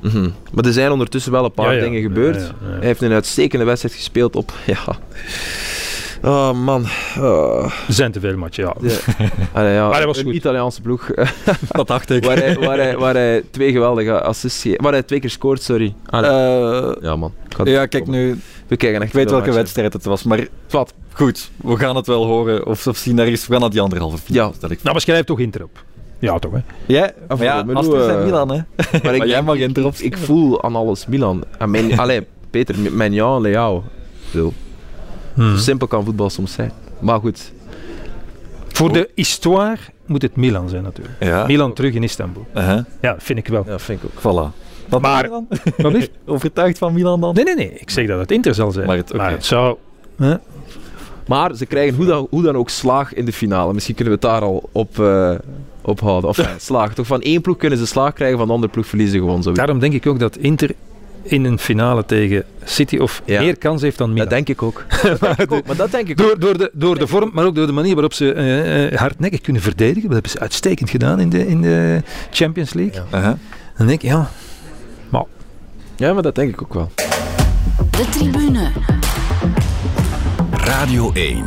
Mhm. Maar er zijn ondertussen wel een paar Ja, dingen gebeurd. Hij heeft een uitstekende wedstrijd gespeeld op. Ja. Oh man. Oh. Er zijn te veel matchen, ja. Ja. Allee, ja, Maar hij was een goed. Italiaanse ploeg. Dat dacht ik. waar, hij, waar, hij, waar hij twee geweldige assists geeft. Waar hij twee keer scoort, sorry. Eh, ja man. Ja, kijk nu. We kijken echt Ik weet welke matchen. wedstrijd het was, maar Wat? goed. We gaan het wel horen of, of zien ergens. We gaan naar die andere halve finale. Ja. stel ik. Nou, maar schrijf toch Inter op. Ja, toch hè. Ja, maar ja, Romelu, Astrid en eh, Milan, hè. Maar Maar jij mag geen ik, erop ik voel aan alles Milan. Mijn, allee, Peter, mijn ja en Leao. Zo Hmm. simpel kan voetbal soms zijn. Maar goed, Voor de histoire moet het Milan zijn natuurlijk. Ja. Milan terug in Istanbul. Uh-huh. Ja, vind ik wel. ja, vind ik ook. Voilà. Wat Maar- Milan? Wat? Overtuigd van Milan dan? Nee, nee, nee. Ik zeg dat het Inter zal zijn. Maar het- oké. zou... Maar ze krijgen hoe dan, hoe dan ook slaag in de finale. Misschien kunnen we het daar al op, op houden. Of eh, slaag. Toch van één ploeg kunnen ze slaag krijgen, van de andere ploeg verliezen gewoon zo. Daarom denk ik ook dat Inter in een finale tegen City of Ja. meer kans heeft dan Milan. Dat denk ik ook. Dat denk ik ook. Maar dat denk ik ook. Door, door, de, door de vorm, maar ook door de manier waarop ze eh, eh, hardnekkig kunnen verdedigen. Dat hebben ze uitstekend gedaan in de, in de Champions League. Ja. Dan denk ik, ja, Ja, maar dat denk ik ook wel. De tribune. Radio 1.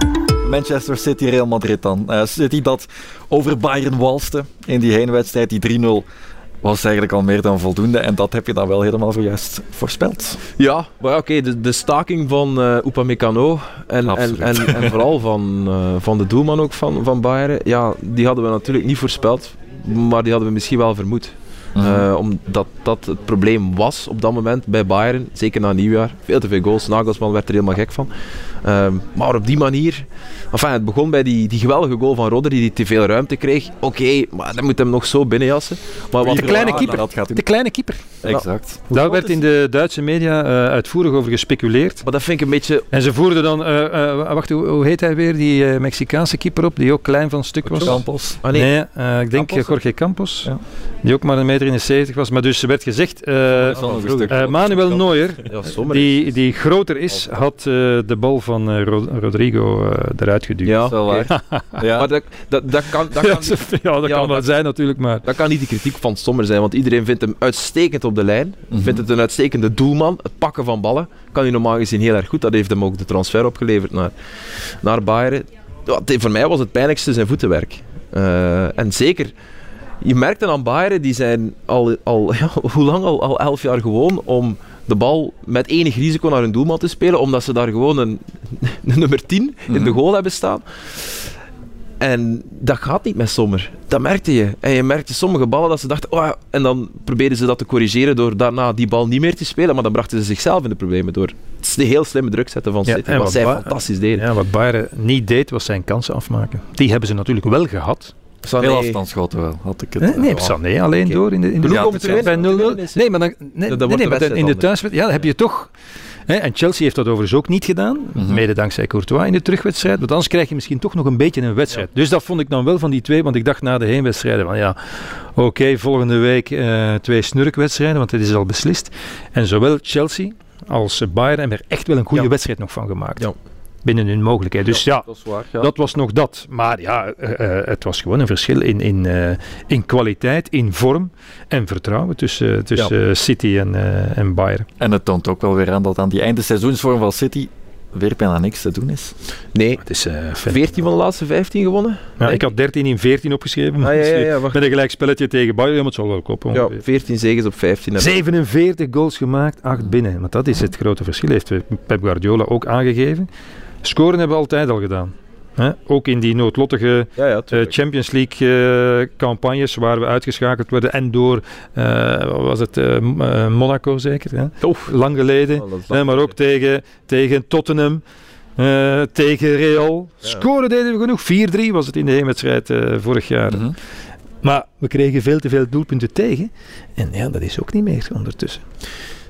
Manchester City, Real Madrid dan. Eh, City dat over Bayern walste in die heenwedstrijd, die 3-0, was eigenlijk al meer dan voldoende. En dat heb je dan wel helemaal zojuist voorspeld. Ja, maar oké, de, de staking van eh Upamecano en, en, en, en vooral van, eh, van de doelman ook van, van Bayern, ja, die hadden we natuurlijk niet voorspeld, maar die hadden we misschien wel vermoed. Eh, omdat dat het probleem was op dat moment bij Bayern, zeker na nieuwjaar. Veel te veel goals, Nagelsman werd er helemaal gek van. Ehm, maar op die manier, enfin, het begon bij die, die geweldige goal van Rodri die te veel ruimte kreeg. Oké, maar dan moet hem nog zo binnenjassen. Maar wat De kleine keeper. Dat gaat de kleine keeper. Exact. Daar werd in de Duitse media eh, uitvoerig over gespeculeerd. Maar dat vind ik een beetje En ze voerden dan, eh, eh, wacht, hoe, hoe heet hij weer, die eh, Mexicaanse keeper op, die ook klein van stuk was? Campos. Ah, nee. Nee, eh, ik denk Campos? Jorge Campos, Ja. die ook maar een meter in de 70 was. Maar dus er werd gezegd, eh, eh, Manuel Neuer, die, die groter is, had eh, de bal van eh, Ro- Rodrigo eh, eruit geduwd. Ja, waar. Ja. Maar dat, dat, dat kan, dat Ja, kan, ja, dat Ja, kan wel dat- zijn natuurlijk, maar... dat kan niet de kritiek van Sommer zijn, want iedereen vindt hem uitstekend op de lijn. Mhm. Vindt het een uitstekende doelman. Het pakken van ballen kan hij normaal gezien heel erg goed. Dat heeft hem ook de transfer opgeleverd naar, naar Bayern. Ja, voor mij was het pijnlijkste zijn voetenwerk. Eh, en zeker, je merkt dan aan Bayern, die zijn al, al ja, hoe lang al, al elf jaar gewoon om de bal met enig risico naar hun doelman te spelen, omdat ze daar gewoon een, een nummer 10 in de Mhm. goal hebben staan. En dat gaat niet met Sommer. Dat merkte je. En je merkte sommige ballen dat ze dachten, oh, ja," en dan probeerden ze dat te corrigeren door daarna die bal niet meer te spelen, maar dan brachten ze zichzelf in de problemen door het heel slimme druk zetten van Ja, City, wat wat zij fantastisch deden. Ja, wat Bayern niet deed, was zijn kansen afmaken. Die hebben ze natuurlijk wel gehad. Sané- Heel afstandsschoten wel, had ik het. Nee, eh, nee ja. Sané alleen door in de, in de ja, te winnen, bij om te 0-0. winnen is- Nee, maar dan, nee, dan wordt nee, de nee, maar dan wedstrijd in de thuiswedstrijd, ja, dan heb je toch... Hè, en Chelsea heeft dat overigens ook niet gedaan, Mhm. mede dankzij Courtois in de terugwedstrijd. Want anders krijg je misschien toch nog een beetje een wedstrijd. Dus dat vond ik dan wel van die twee, want ik dacht na de heenwedstrijden van ja, oké, volgende week eh, twee snurkwedstrijden, want het is al beslist. En zowel Chelsea als Bayern hebben er echt wel een goede Ja. wedstrijd nog van gemaakt. Ja. Binnen hun mogelijkheid. Dus ja, dat is waar. ja. dat was nog dat. Maar ja, eh, eh, het was gewoon een verschil in, in, eh, in kwaliteit, in vorm en vertrouwen tussen, tussen City en, eh, en Bayern. En het toont ook wel weer aan dat aan die einde seizoensvorm van City weer bijna niks te doen is. Nee, Het is, eh, fijn. 14 van de laatste 15 gewonnen. ja, ik had 13 in 14 opgeschreven. Ah, ja, ja, ja, Met een gelijk spelletje tegen Bayern, maar het zal wel kloppen. Ja, ongeveer. 14 zegens op 15. En 47 goals gemaakt, 8 binnen. Want dat is het grote verschil, heeft Pep Guardiola ook aangegeven. Scoren hebben we altijd al gedaan. Hè? Ook in die noodlottige ja, ja, eh. Champions League eh, campagnes waar we uitgeschakeld werden en door, eh, was het, Monaco zeker, hè? Lang geleden. Oh, maar ook tegen, tegen Tottenham, tegen Real. Ja. Scoren deden we genoeg. 4-3 was het in de heenwedstrijd vorig jaar. Mhm. Maar we kregen veel te veel doelpunten tegen. En ja, dat is ook niet meer ondertussen.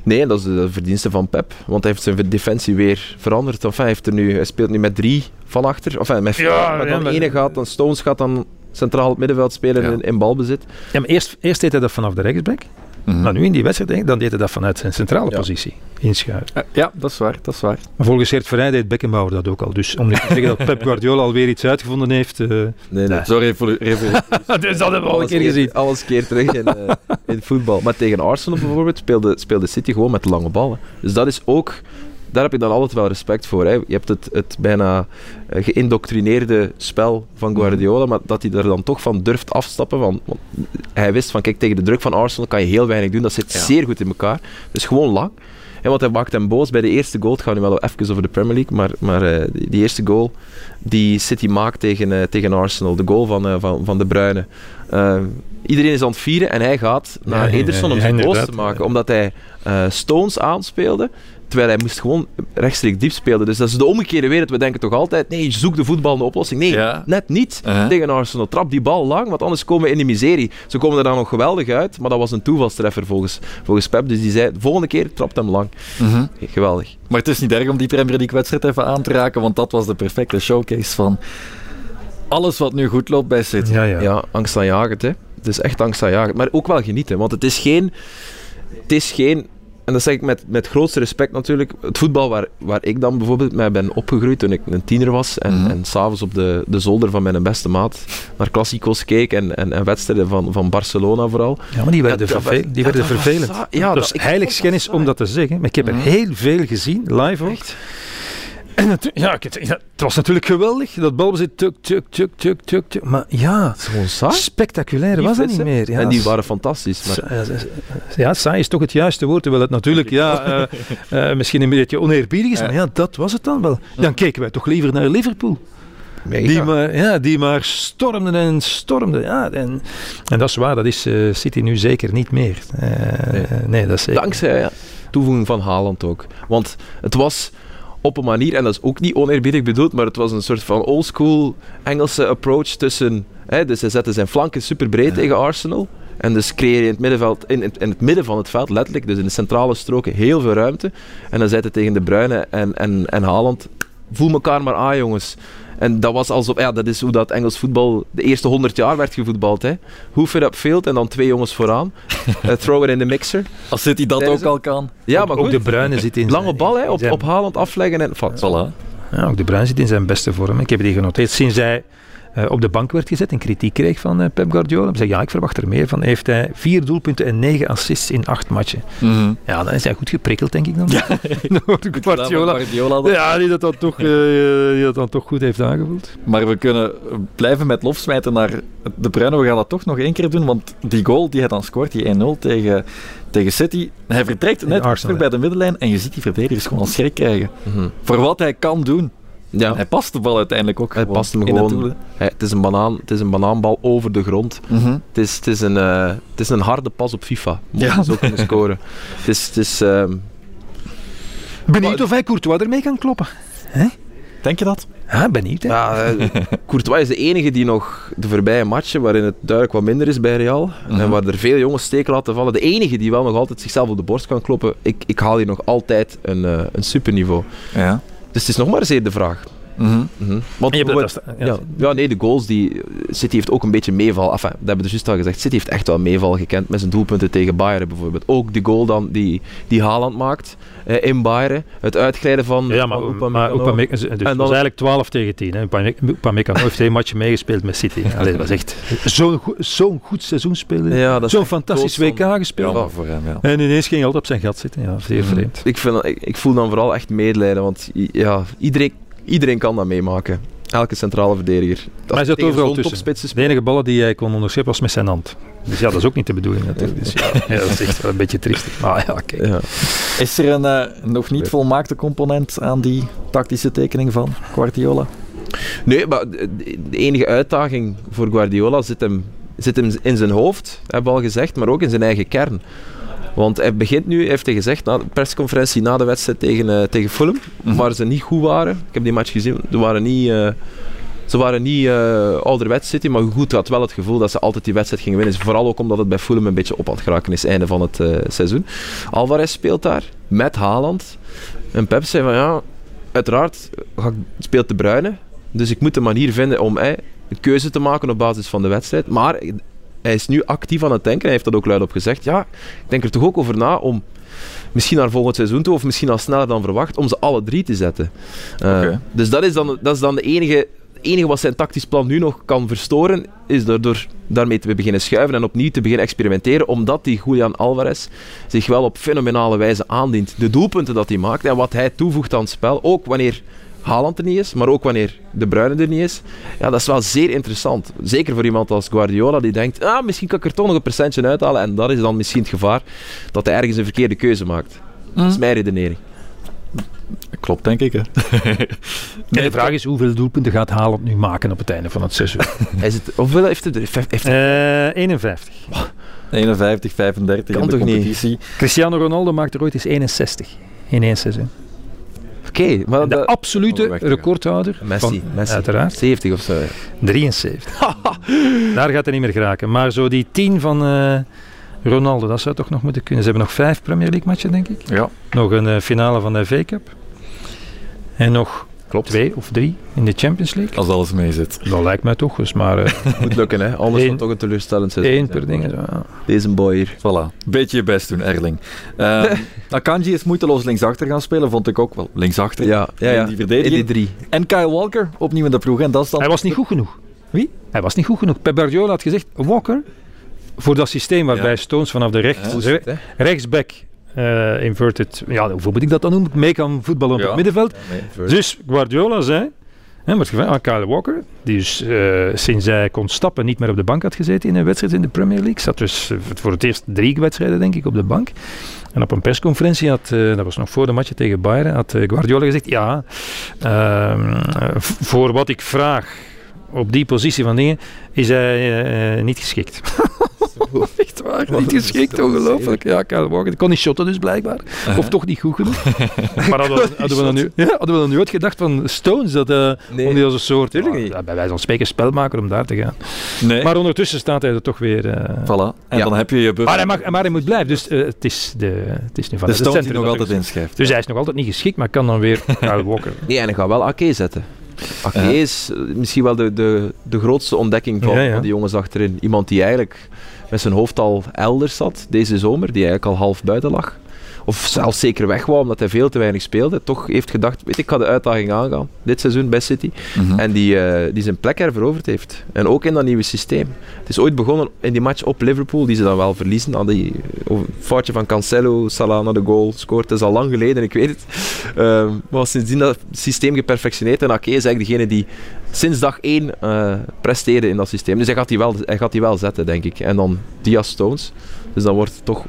Nee, dat is de verdienste van Pep. Want hij heeft zijn defensie weer veranderd. Enfin, hij, heeft er nu, hij speelt nu met drie van achter. Enfin, met vier. Ja, maar ja, dan maar- ene gaat, dan Stones gaat dan centraal op het middenveld spelen Ja. in, in balbezit. Ja, maar eerst, eerst deed hij dat vanaf de rechtsback. Mhm. Maar nu in die wedstrijd, denk ik, dan deed hij dat vanuit zijn centrale Ja. positie. Inschuiven. Eh, Ja, dat is waar, dat is waar. Maar volgens Gert Verheij deed Beckenbauer dat ook al. Dus om niet te zeggen dat Pep Guardiola alweer iets uitgevonden heeft. eh Nee, nee. Zo revo- revo- dus dat hebben we al een keer keer, gezien. alles keer terug in, eh, in het voetbal. Maar tegen Arsenal bijvoorbeeld speelde, speelde City gewoon met lange ballen. Dus dat is ook... Daar heb je dan altijd wel respect voor. Hè. Je hebt het, het bijna eh, geïndoctrineerde spel van Guardiola, maar dat hij er dan toch van durft afstappen. Van, want hij wist van, kijk, tegen de druk van Arsenal kan je heel weinig doen. Dat zit Ja. zeer goed in elkaar. Dus gewoon lang. Ja, want hij maakt hem boos bij de eerste goal. Het gaat nu wel even over de Premier League, maar, maar eh, die, eerste goal die City maakt tegen, eh, tegen Arsenal, de goal van, van, van De Bruyne. Iedereen is aan het vieren en hij gaat naar ja, Ederson om ja, zich boos te maken, omdat hij Stones aanspeelde. Terwijl hij moest gewoon rechtstreeks diep spelen. Dus dat is de omgekeerde wereld. We denken toch altijd, nee, zoek de voetbal een oplossing. Nee, Ja. net niet Uh-huh. tegen Arsenal. Trap die bal lang, want anders komen we in de miserie. Ze komen er dan nog geweldig uit, maar dat was een toevalstreffer volgens, volgens Pep. Dus die zei, de volgende keer trapt hem lang. Mhm. Geweldig. Maar het is niet erg om die Premier League-wedstrijd even aan te raken, want dat was de perfecte showcase van alles wat nu goed loopt bij City. Ja, ja. Ja, angstaanjagend, hè. Het is echt angstaanjagend. Maar ook wel genieten, want het is geen... Het is geen... En dat zeg ik met, met grootste respect natuurlijk. Het voetbal waar, waar ik dan bijvoorbeeld mee ben opgegroeid toen ik een tiener was en, Mhm. en s'avonds op de, de zolder van mijn beste maat naar klassico's keek en, en, en wedstrijden van, van Barcelona vooral. Ja, maar die werden, Ja, dat verve- was- die werden vervelend. ja, dat ik- heiligschennis om dat te zeggen, maar ik heb er Mhm. heel veel gezien, live ook. En natu- ja, ja, het was natuurlijk geweldig, dat balbezit, tuk, tuk, tuk, tuk, tuk, tuk. Maar ja, Het spectaculair was dat niet meer. Ja, en die waren fantastisch. Maar, ja, saai is toch het juiste woord, terwijl het natuurlijk ja, eh, eh, misschien een beetje oneerbiedig is, Ja. maar ja, dat was het dan wel. Dan keken wij toch liever naar Liverpool. Mega. Die maar, ja, die maar stormden en stormden. Ja, en, en dat is waar, dat is eh, City nu zeker niet meer. Nee. nee. dat is zeker. Dankzij ja, toevoeging van Haaland ook. Want het was op een manier, en dat is ook niet oneerbiedig bedoeld, maar het was een soort van oldschool Engelse approach tussen... Hè, dus hij zette zijn flanken super breed tegen Arsenal. En dus creëer je in het, middenveld, in, in, het midden van het veld, letterlijk, dus in de centrale stroken, heel veel ruimte. En dan hij tegen De Bruyne en, en, en Haaland, voel elkaar maar aan jongens. En dat was alsof, ja, dat is hoe dat Engels voetbal de eerste 100 jaar werd gevoetbald. Hè. Hoof it upfield en dan twee jongens vooraan. Eh, throw it in the mixer. Als City dat Tijdens ook al kan. Ja, ook, maar ook goed. de Bruine zit in Lange bal hè, op, zijn- op Haaland afleggen en vat. Voilà. Ja, ook de Bruin zit in zijn beste vorm. Ik heb die genoteerd. Sinds hij eh, op de bank werd gezet en kritiek kreeg van eh, Pep Guardiola. Hij zei, ja, ik verwacht er meer van. Heeft hij vier doelpunten en negen assists in acht matchen. Mhm. Ja, dan is hij goed geprikkeld, denk ik dan. Door Guardiola. Guardiola. Ja, die dat, dan toch, eh, die dat dan toch goed heeft aangevoeld. Maar we kunnen blijven met lof smijten naar De Bruyne. We gaan dat toch nog één keer doen, want die goal die hij dan scoort, die 1-0 tegen, tegen City, hij vertrekt net Arsenal, terug bij de middenlijn en je ziet die verdedigers gewoon schrik krijgen. Mhm. Voor wat hij kan doen. Ja, Hij past de bal uiteindelijk ook Hij past hem gewoon. hij- het, is een banaan, het is een banaanbal over de grond. Mhm. Het is, het is, een, eh, het is een harde pas op FIFA. Ja. Ja. Zo kunnen scoren. Het is, het is, ehm, Benieuwd of hij Courtois ermee kan kloppen. Denk je dat? Ja, benieuwd. Hè? ja, eh, Courtois is de enige die nog de voorbije matchen, waarin het duidelijk wat minder is bij Real, Mhm. en waar er veel jongens steken laten vallen, de enige die wel nog altijd zichzelf op de borst kan kloppen, ik, ik haal hier nog altijd een, eh, een superniveau. Ja. Dus het is nog maar zeer de vraag. Mhm. Mhm. Want Je dat- ja, ja, nee, de goals die. City heeft ook een beetje meeval. Enfin, dat hebben we dus juist al gezegd. City heeft echt wel meeval gekend met zijn doelpunten tegen Bayern bijvoorbeeld. Ook de goal dan die, die Haaland maakt eh, in Bayern. Het uitglijden van. Ja, maar, van maar Upamecano. Dus het was eigenlijk 12 tegen 10. hè. Upame- Upamecano heeft twee matchen meegespeeld met City. Allee, dat was echt zo'n go- zo'n goed seizoen spelen. Ja, dat is Zo'n fantastisch WK gespeeld. Jammer voor hem, ja. En ineens ging hij altijd op zijn gat zitten. Ja, zeer Mhm. vreemd. Ik, vind, ik, ik voel dan vooral echt medelijden. Want ja, iedereen, iedereen kan dat meemaken. Elke centrale verdediger. Dat Maar hij zat overal tussen. De enige ballen die hij kon onderscheppen was met zijn hand. Dus ja, dat is ook niet de bedoeling natuurlijk. Dus ja, ja, dat is echt wel een beetje triestig. Maar ja, kijk. Ja. Is er een eh, nog niet volmaakte component aan die tactische tekening van Guardiola? Nee, maar de, de enige uitdaging voor Guardiola zit hem, zit hem in zijn hoofd, hebben we al gezegd, maar ook in zijn eigen kern. Want hij begint nu, heeft hij gezegd, na de persconferentie na de wedstrijd tegen, eh, tegen Fulham, Mhm. waar ze niet goed waren. Ik heb die match gezien, ze waren niet, eh, ze waren niet eh ouderwets City, maar goed, had wel het gevoel dat ze altijd die wedstrijd gingen winnen. Vooral ook omdat het bij Fulham een beetje op aan het geraken is, einde van het seizoen. Alvarez speelt daar, met Haaland. En Pep zei van ja, uiteraard speelt de Bruyne, dus ik moet een manier vinden om eh, een keuze te maken op basis van de wedstrijd. Maar hij is nu actief aan het denken. Hij heeft dat ook luidop gezegd. Ja, ik denk er toch ook over na om misschien naar volgend seizoen toe, of misschien al sneller dan verwacht, om ze alle drie te zetten. Eh. Dus dat is dan, dat is dan de enige, enige wat zijn tactisch plan nu nog kan verstoren, is door, door daarmee te beginnen schuiven en opnieuw te beginnen experimenteren, omdat die Julian Alvarez zich wel op fenomenale wijze aandient. De doelpunten dat hij maakt en wat hij toevoegt aan het spel, ook wanneer Haaland er niet is, maar ook wanneer De Bruyne er niet is. Ja, dat is wel zeer interessant. Zeker voor iemand als Guardiola die denkt, ah, misschien kan ik er toch nog een percentje uithalen. En dat is dan misschien het gevaar dat hij ergens een verkeerde keuze maakt. Dat is mijn redenering. Klopt, denk ik. Hè. En de vraag is hoeveel doelpunten gaat Haaland nu maken op het einde van het seizoen? Is het, hoeveel heeft het? Heeft, heeft Eh 51. 51, 35 Kan in de toch niet? Cristiano Ronaldo maakte er ooit eens 61 in één seizoen. Oké, de absolute Oh, recordhouder Messi, van, Messi. uiteraard, 70 of zo. ja. 73. Daar gaat hij niet meer geraken. Maar zo die 10 van eh, Ronaldo, dat zou toch nog moeten kunnen. Ze hebben nog vijf Premier League matchen, denk ik. Ja. Nog een eh, finale van de FA Cup. En nog Klopt. twee of drie in de Champions League. Als alles mee zit. Dat lijkt mij toch. Dus maar eh, Moet lukken, hè? Anders Eén- wordt het toch een teleurstellend seizoen. zijn. per ding. Zo, ja. Deze boy hier. Voilà. Beetje je best doen, Erling. Ehm Akanji is moeiteloos linksachter gaan spelen, vond ik ook wel. Linksachter. Ja, ja, ja. In die In verdediging. die drie. En Kyle Walker, opnieuw in de ploeg. En dat is dan... Hij was niet goed genoeg. Wie? Hij was niet goed genoeg. Pep Guardiola had gezegd, Walker, voor dat systeem waarbij Ja. Stones vanaf de rechts, Ja. rechtsback, eh, inverted, ja, hoe moet ik dat dan noemen? Mee kan voetballen op Ja. het middenveld. Dus Guardiola zei, hè, wordt gevraagd aan Kyle Walker, die dus sinds hij kon stappen niet meer op de bank had gezeten in een wedstrijd in de Premier League. Zat dus eh, voor het eerst drie wedstrijden denk ik op de bank. En op een persconferentie had, dat was nog voor de match tegen Bayern, had Guardiola gezegd, ja, ehm, eh, voor wat ik vraag op die positie van dingen, is hij niet geschikt. Echt waar, niet geschikt, ongelooflijk. Ja, Kyle Walker, die kon niet shotten dus blijkbaar. Of toch niet goed genoeg. maar hadden we, hadden we dan nu, ja, hadden we dan nu ooit gedacht van Stones, dat, eh Nee. om die als een soort, ja, ja, bij wijze van spreken, spelmaker om daar te gaan. Nee. Maar ondertussen staat hij er toch weer... eh, Voilà. En Ja. dan heb je je buffer. maar, hij mag, maar hij moet blijven, dus eh, het, is de, het is nu van de Stones die nog altijd inschrijft. Dus hij is nog altijd niet geschikt, maar kan dan weer Kyle Walker. Nee, en hij gaat wel Ake zetten. Ake Ja. is misschien wel de, de, de grootste ontdekking van, Ja, ja. van die jongens achterin. Iemand die eigenlijk met zijn hoofd al elders zat deze zomer, die eigenlijk al half buiten lag. Of zelfs zeker weg wou, omdat hij veel te weinig speelde. Toch heeft gedacht, weet ik, ik ga de uitdaging aangaan, dit seizoen bij City. Mhm. En die, eh, die zijn plek veroverd heeft. En ook in dat nieuwe systeem. Het is ooit begonnen in die match op Liverpool, die ze dan wel verliezen. Aan die oh, foutje van Cancelo, Salah naar de goal scoort. Het is al lang geleden, ik weet het. Ehm, maar sindsdien dat systeem geperfectioneerd. En Ake is eigenlijk degene die sinds dag één eh, presteerde in dat systeem. Dus hij gaat die wel, hij gaat die wel zetten, denk ik. En dan Diaz Stones. Dus dan wordt het toch...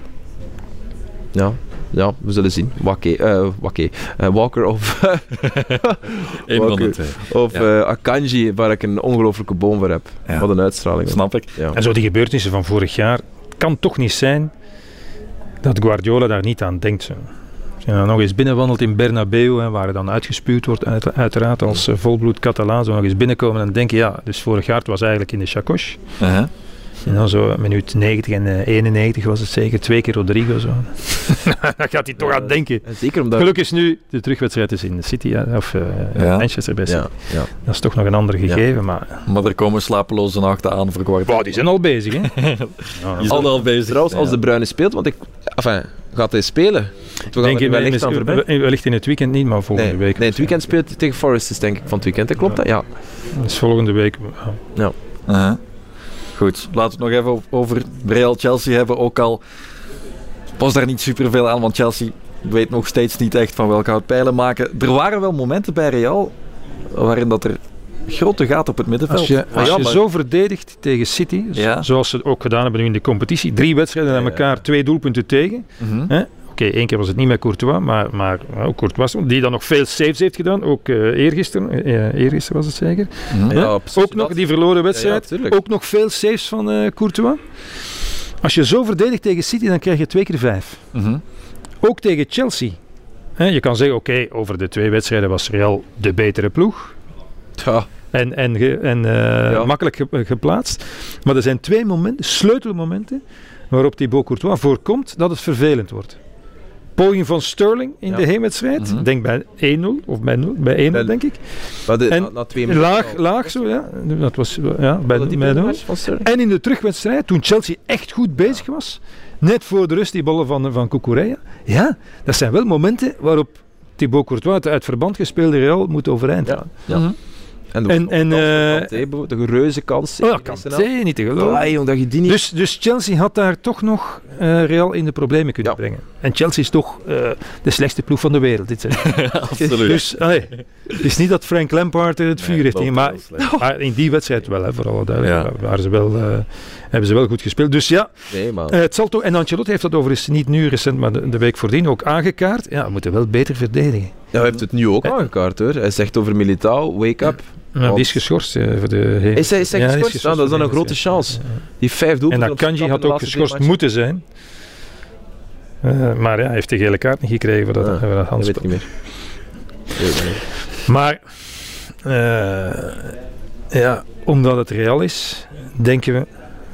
Ja, ja, we zullen zien. Wakke, eh, Wakke, eh, Walker of, Eén van de twee. of Ja. eh, Akanji, waar ik een ongelooflijke boom voor heb. Ja. Wat een uitstraling. Snap ik. Ja. En zo die gebeurtenissen van vorig jaar, het kan toch niet zijn dat Guardiola daar niet aan denkt. Zo. Als je dan nog eens binnenwandelt in Bernabeu, hè, waar hij dan uitgespuwd wordt, uit- uiteraard als eh, volbloed Catalaan, zo nog eens binnenkomen en denken, ja, dus vorig jaar het was eigenlijk in de chacoche. Uh-huh. En dan zo minuut 90 en eh, 91 was het zeker, twee keer Rodrigo zo. Daar gaat hij toch aan denken. En Zeker omdat... Gelukkig is nu de terugwedstrijd is in City, of eh, Ja. Manchester bij City. Ja, ja. Dat is toch nog een ander gegeven, maar Maar er komen slapeloze nachten aan voor kwart. wow, die zijn al bezig. Hè? Ja, Je bent al bezig. Trouwens, als Ja. de Bruine speelt, want ik... Enfin, gaat hij spelen? We gaan denk je wellicht wellicht in het weekend niet, maar volgende Nee, week. nee, het weekend speelt hij tegen Forest, is denk ik van het weekend. Klopt dat? Ja. Dus volgende week. ja. Uh-huh. Goed, laten we het nog even over Real Chelsea hebben. Ook al was daar niet superveel aan, want Chelsea weet nog steeds niet echt van welke hout pijlen maken. Er waren wel momenten bij Real waarin dat er grote gaten op het middenveld. Als je, als je zo verdedigt tegen City, Ja. zoals ze ook gedaan hebben nu in de competitie, drie wedstrijden aan elkaar, twee doelpunten tegen. Mhm. Hè? Oké, één keer was het niet met Courtois, maar, maar ook Courtois, die dan nog veel saves heeft gedaan. Ook eh eergisteren, eh, eergisteren was het zeker. Mhm. Ja, ook nog die verloren wedstrijd. ja, ook nog veel saves van Courtois. Als je zo verdedigt tegen City, dan krijg je twee keer vijf. Mhm. Ook tegen Chelsea. Hè, je kan zeggen, oké, over de twee wedstrijden was Real de betere ploeg. Ja, En, en, en Ja. makkelijk ge- geplaatst. Maar er zijn twee momenten, sleutelmomenten waarop Thibaut Courtois voorkomt dat het vervelend wordt. Poging van Sterling in Ja. de heenwedstrijd. Mhm. Denk bij 1-0 of bij 0, bij 1-0 Bij- denk ik. maar de, En na, na twee minuten Laag, al- laag zo, ja. Dat was ja, bij, dat die bij 0. match van Sterling? En in de terugwedstrijd, toen Chelsea echt goed bezig was, net voor de rust die ballen van, van Cucurella. Ja, dat zijn wel momenten waarop Thibaut Courtois, het uit verband gespeelde Real, moet overeind Ja. gaan. Ja. En de, En- en, eh, de reuze kans. Oh, Kanté, niet te geloven. Dat je die niet... Dus, dus Chelsea had daar toch nog eh, Real in de problemen kunnen Ja. brengen. En Chelsea is toch eh, de slechtste ploeg van de wereld. Dit. Absoluut. Dus allee, het is niet dat Frank Lampard er het vuur heeft in, maar, maar in die wedstrijd wel, hè, voor alle duidelijkheid. Waren ze wel, eh, hebben ze wel goed gespeeld. Dus ja, Nee, het zal toch, en Ancelotti heeft dat overigens niet nu recent, maar de, de week voordien ook aangekaart. Ja, we moeten wel beter verdedigen. Ja, hij heeft het nu ook aangekaart hoor. Hij zegt over Militao, wake up. Nou, die is geschorst eh, voor de hele- Is hij, is hij Ja, geschorst? Nou, dat is dan een grote chance. Die vijf En doelpunten op Akanji zijn had ook geschorst moeten zijn. Eh, maar ja, hij heeft de gele kaart niet gekregen voor dat, Ah, voor dat Dat weet handspel. niet meer. Maar eh, ja, omdat het Real is, denken we.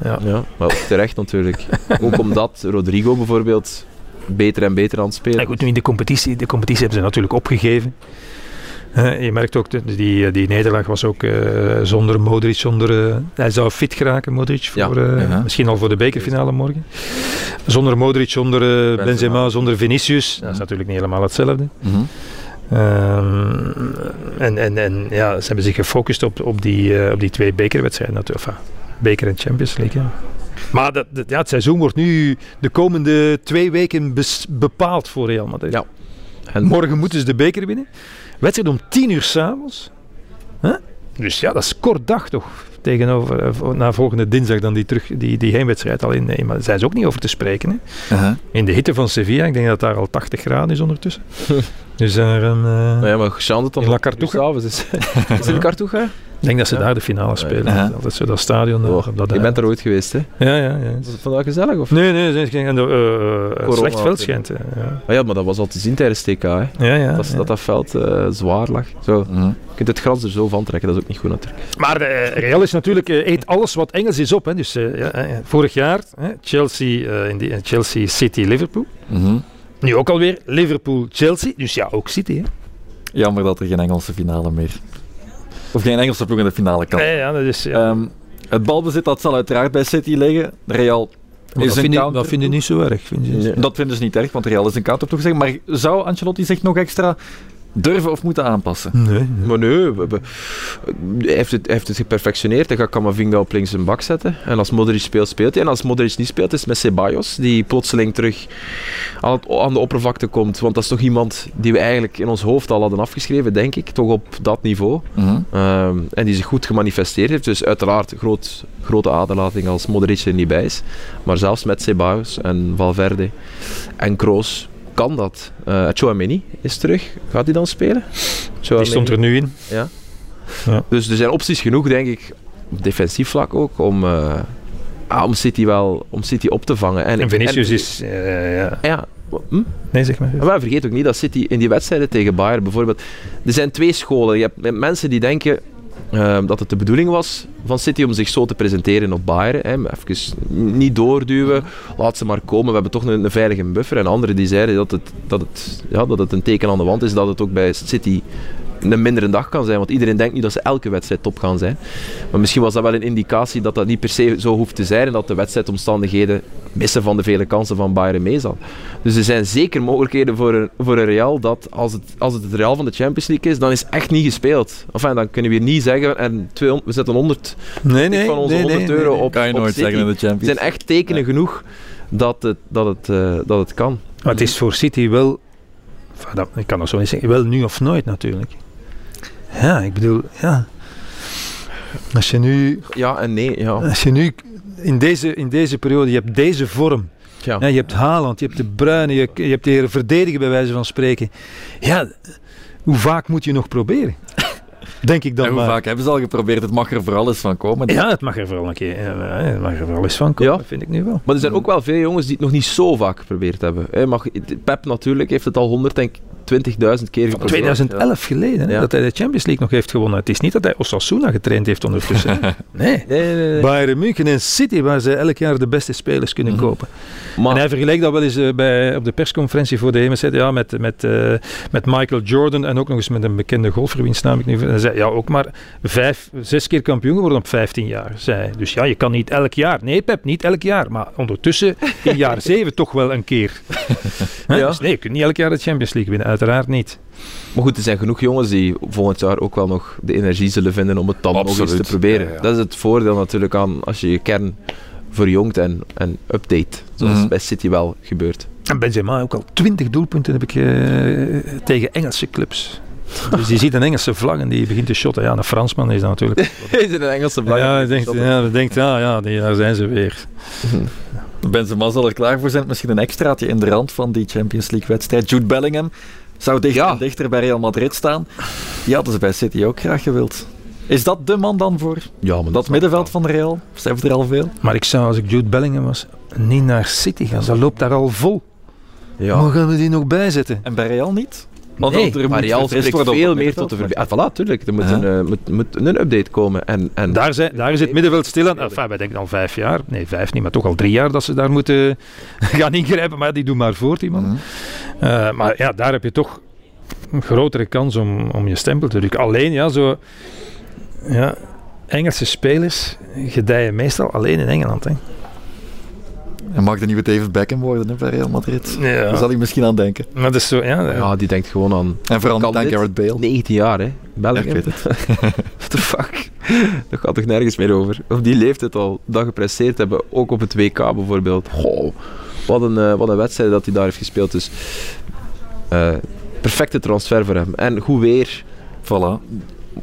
Ja, Ja, maar ook terecht natuurlijk. ook omdat Rodrigo bijvoorbeeld beter en beter aan het spelen En goed, nu in de competitie, de competitie hebben ze natuurlijk opgegeven. Eh, je merkt ook, dat die, die nederlaag was ook eh, zonder Modric, zonder, eh, hij zou fit geraken, Modric, Ja, voor, eh, ja. misschien al voor de bekerfinale morgen. Zonder Modric, zonder eh, Benzema. Benzema. zonder Vinicius. Dat is natuurlijk niet helemaal hetzelfde. Mhm. Ehm, en, en, en ja, ze hebben zich gefocust op, op, die, eh, op die twee bekerwedstrijden. natuurlijk. Enfin, beker en Champions League. Maar dat, dat- ja, het seizoen wordt nu de komende twee weken bes- bepaald voor Real Madrid. Ja. En Morgen moeten ze de beker winnen. Wedstrijd om tien uur s'avonds. Huh? Dus ja, dat is kort dag toch. Tegenover, eh, na volgende dinsdag dan die, terug, die, die heenwedstrijd al in. nee, Maar daar zijn ze ook niet over te spreken. Hè. Aha. In de hitte van Sevilla, ik denk dat daar al 80 graden is ondertussen. dus daar een, eh, Nou ja, maar dan In La Cartuja? s'avonds is. is het in Cartuja? Ik denk dat ze Ja. daar de finale spelen. Ja. Dat zo dat stadion. Oh, op dat je bent er ooit geweest, hè? Ja, ja, ja. Was het vandaag gezellig? Of? Nee, nee, nee, nee uh, slecht veld schijnt. hè. Ja, Ah ja, maar dat was al te zien tijdens TK, hè? ja. ja, dat, ja. dat dat veld eh, zwaar lag. Zo. Mhm. Je kunt het gras er zo van trekken, dat is ook niet goed natuurlijk. Maar eh, Real is natuurlijk, eet alles wat Engels is op. Hè. Dus ja, vorig jaar hè, Chelsea, eh, in die, Chelsea City Liverpool. Mhm. Nu ook alweer Liverpool Chelsea. Dus ja, ook City. Hè. Jammer dat er geen Engelse finale meer. Of geen Engelse ploeg in de finale kan. Ja, ja, dat is, ja. Ehm, het balbezit dat zal uiteraard bij City liggen. Real Maar is dat, een vind ik, dat vind ik niet zo erg. Vind je? Nee. Dat vinden ze niet erg, want Real is een counterploeg. zeg Maar zou Ancelotti zich nog extra durven of moeten aanpassen? Nee, nee. Maar nee, we- we- hij, heeft het, hij heeft het geperfectioneerd. Hij gaat Camavinga op links een bak zetten. En als Modric speelt, speelt hij. En als Modric niet speelt, is het met Ceballos, die plotseling terug aan, het- aan de oppervlakte komt. Want dat is toch iemand die we eigenlijk in ons hoofd al hadden afgeschreven, denk ik. Toch op dat niveau. Mhm. Ehm, en die zich goed gemanifesteerd heeft. Dus uiteraard groot, grote aderlating als Modric er niet bij is. Maar zelfs met Ceballos en Valverde en Kroos kan dat. Chouameni is terug. Gaat hij dan spelen? Die stond er nu in. Dus er zijn opties genoeg, denk ik, op defensief vlak ook, om, eh, ah, om, City wel, om City op te vangen. En, En Vinicius en- is... eh, ja. Ja, hm? Nee, zeg maar. Maar vergeet ook niet dat City in die wedstrijden tegen Bayern bijvoorbeeld... Er zijn twee scholen. Je hebt mensen die denken ehm, dat het de bedoeling was van City om zich zo te presenteren op Bayern. Hè, even niet doorduwen, laat ze maar komen. We hebben toch een, een veilige buffer. En anderen die zeiden dat het, dat, het, ja, dat het een teken aan de wand is dat het ook bij City een mindere dag kan zijn. Want iedereen denkt niet dat ze elke wedstrijd top gaan zijn. Maar misschien was dat wel een indicatie dat dat niet per se zo hoeft te zijn. En dat de wedstrijdomstandigheden missen van de vele kansen van Bayern mee zal. Dus er zijn zeker mogelijkheden voor een, voor een Real dat als het, als het het Real van de Champions League is, dan is echt niet gespeeld. Enfin, dan kunnen we hier niet zeggen, en 200, we zetten 100 Nee, nee. van onze nee, 100 nee, euro op, Kan je op nooit City. zeggen in de Er Champions. zijn echt tekenen genoeg dat het, dat, het, eh, dat het kan. Maar het is voor City wel... ik kan nog zo niet zeggen. Wel nu of nooit natuurlijk. Ja, ik bedoel... Ja. Als je nu... Ja en nee, ja. Als je nu in deze, in deze periode, je hebt deze vorm. ja. Ja, je hebt Haaland, je hebt de Bruyne, je, je hebt de heren verdedigen bij wijze van spreken. Ja, hoe vaak moet je nog proberen? Denk ik dan En hoe maar. vaak hebben ze al geprobeerd? Het mag er vooral eens van komen. Ja, het mag er vooral een keer. Het mag er vooral eens van komen, Ja. dat vind ik nu wel. Maar er zijn ook wel veel jongens die het nog niet zo vaak geprobeerd hebben. Hè, mag, Pep natuurlijk heeft het al 120.000 keer geprobeerd. 2011 geleden, hè, Ja. dat hij de Champions League nog heeft gewonnen. Het is niet dat hij Osasuna getraind heeft ondertussen. nee. Nee, nee, nee. Bayern München en City, waar ze elk jaar de beste spelers kunnen Mhm. kopen. Maar, En hij vergeleek dat wel eens eh, bij, op de persconferentie voor de wedstrijd ja, met, met, eh, met Michael Jordan en ook nog eens met een bekende golfer, wiens naam ik nu... Hij zei, ja, ook maar vijf, zes keer kampioen geworden op 15 jaar. Zei. Dus ja, je kan niet elk jaar. Nee, Pep, niet elk jaar. Maar ondertussen in jaar 7 toch wel een keer. Ja. Dus nee, je kunt niet elk jaar de Champions League winnen. Uiteraard niet. Maar goed, er zijn genoeg jongens die volgend jaar ook wel nog de energie zullen vinden om het dan nog eens te proberen. Ja, ja. Dat is het voordeel natuurlijk aan als je je kern verjongt en, en update. Zoals Mhm. bij City wel gebeurt. En Benzema ook al 20 doelpunten heb ik eh, tegen Engelse clubs. Dus je ziet een Engelse vlag en die begint te shotten. Ja, een Fransman is dat natuurlijk. Is het een Engelse vlag? ja, je denkt, ja, je denkt, ja, ja die, daar zijn ze weer. Benzema zal er klaar voor zijn. Misschien een extraatje in de rand van die Champions League-wedstrijd. Jude Bellingham zou dichter Ja. en dichter bij Real Madrid staan. Die hadden ze bij City ook graag gewild. Is dat de man dan voor Ja, maar dat middenveld van Real? Of zijn er al veel? Maar ik zou, als ik Jude Bellingham was, niet naar City gaan. Ze loopt daar al vol. Ja. Hoe gaan we die nog bijzetten? En bij Real niet? Want Nee, er gefrist spreekt veel meer tot de verbetering. Ah, voilà, tuurlijk. Er moet, Ja. een, eh, moet, moet een update komen. En, en Daar, zijn, daar is het middenveld stil aan. Enfin, wij denken al vijf jaar. Nee, vijf niet, maar toch al drie jaar dat ze daar moeten gaan ingrijpen. Maar die doen maar voort, die man. Mhm. Eh, maar ja, daar heb je toch een grotere kans om, om je stempel te drukken. Alleen, ja, zo... Ja, Engelse spelers gedijen meestal alleen in Engeland. Hè. En mag de nieuwe David Beckham worden hè, bij Real Madrid? Daar Ja. zal hij misschien aan denken. Maar dat is zo, ja, ja, die denkt gewoon aan En vooral niet aan? Gareth Bale. 19 jaar, hè. Ja, België. ik weet het. What the fuck? Dat gaat toch nergens meer over? Op die leeftijd al dat gepresteerd hebben, ook op het WK bijvoorbeeld. Goh, wat een, eh, wat een wedstrijd dat hij daar heeft gespeeld. Dus eh, perfecte transfer voor hem. En goed weer. Voilà.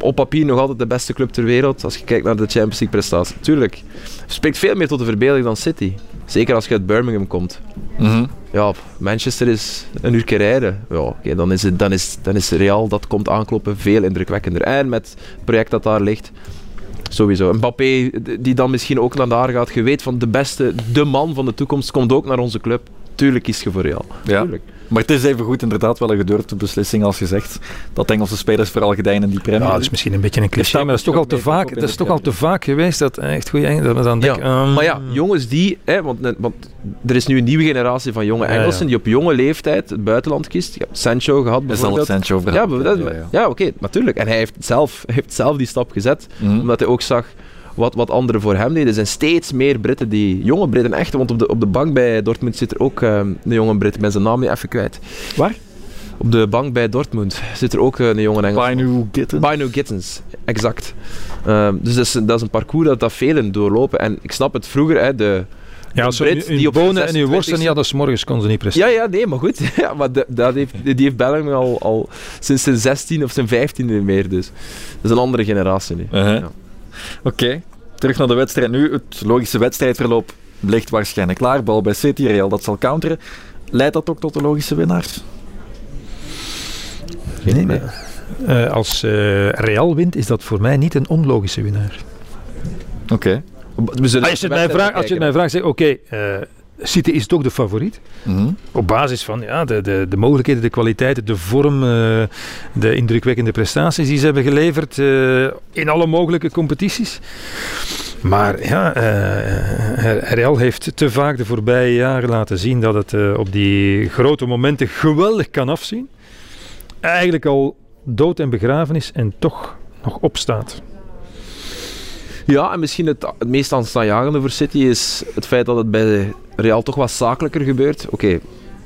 Op papier nog altijd de beste club ter wereld als je kijkt naar de Champions League prestatie. Tuurlijk, spreekt veel meer tot de verbeelding dan City. Zeker als je uit Birmingham komt. Mhm. Ja, Manchester is een uur rijden. Ja, dan, is het, dan, is, dan is Real dat komt aankloppen veel indrukwekkender. En met het project dat daar ligt, sowieso. Mbappé, die dan misschien ook naar daar gaat. Je weet van de beste, de man van de toekomst, komt ook naar onze club. Tuurlijk kies je voor Real. Ja. Tuurlijk. Maar het is even goed inderdaad wel een gedurfde beslissing als je zegt dat Engelse spelers vooral gedijen in die Premier Ja, dat is misschien een beetje een cliché, maar dat is toch al te vaak, dat is toch al te vaak geweest dat echt goede Engels, dat we dan Ja, denken, ehm, Maar ja, jongens die, hè, want, want er is nu een nieuwe generatie van jonge Ja, ja. Engelsen die op jonge leeftijd het buitenland kiest. Je hebt Sancho gehad Is al bijvoorbeeld. Sancho Ja, verhaal. maar dat- ja, oké, natuurlijk. En hij heeft, zelf, heeft zelf die stap gezet. Mhm. Omdat hij ook zag wat, wat anderen voor hem deden. Er zijn steeds meer Britten die, jonge Britten echt, want op de, op de bank bij Dortmund zit er ook ehm, een jonge Brit, ik ben zijn naam niet even kwijt. Waar? Op de bank bij Dortmund zit er ook eh, een jonge Engels. Binu Gitten. Bino Gittens, exact. Ehm, dus dat is, dat is een parcours dat, dat velen doorlopen. En ik snap het vroeger, hè, de, ja, ze Brit die op bonen en 26e worsten niet hadden, 's morgens konden ze niet presteren. ja, ja, nee, maar goed. Ja, maar de- dat heeft, die heeft Bellingham al, al sinds zijn 16 of zijn 15 meer. Dus dat is een andere generatie nu. Uh-huh. Ja. Oké, terug naar de wedstrijd nu. Het logische wedstrijdverloop ligt waarschijnlijk klaar. Bal bij City, Real dat zal counteren. Leidt dat ook tot de logische winnaar? Nee, maar, eh, als eh, Real wint, is dat voor mij niet een onlogische winnaar. Oké. We zullen Als je het mij vraagt, als je het mij bekijken. vraagt, zeg oké, eh, City is toch de favoriet. Mhm. Op basis van ja, de, de, de mogelijkheden, de kwaliteiten, de vorm, eh, de indrukwekkende prestaties die ze hebben geleverd eh, in alle mogelijke competities. Maar ja, eh, Real heeft te vaak de voorbije jaren laten zien dat het eh, op die grote momenten geweldig kan afzien. Eigenlijk al dood en begraven is en toch nog opstaat. Ja, en misschien het, het meest aanstaanjagende voor City is het feit dat het bij Real toch wat zakelijker gebeurt. Oké,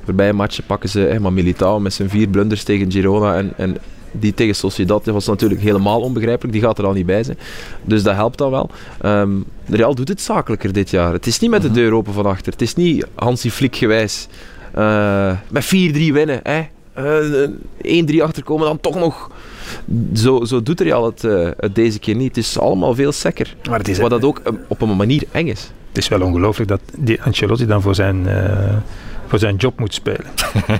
voorbije matchen pakken ze eh, maar Militao met zijn vier blunders tegen Girona en, en die tegen Sociedad dat was natuurlijk helemaal onbegrijpelijk. Die gaat er al niet bij zijn. Dus dat helpt dan wel. Ehm, Real doet het zakelijker dit jaar. Het is niet met de deur open van achter. Het is niet Hansi Flick gewijs. Eh, met 4-3 winnen. Hè. Eh, 1-3 achterkomen, dan toch nog... Zo, zo doet Real het, eh, het deze keer niet. Het is allemaal veel sekker. Maar het is, Wat dat ook eh, op een manier eng is. het is wel ongelooflijk dat die Ancelotti dan voor zijn, eh, voor zijn job moet spelen.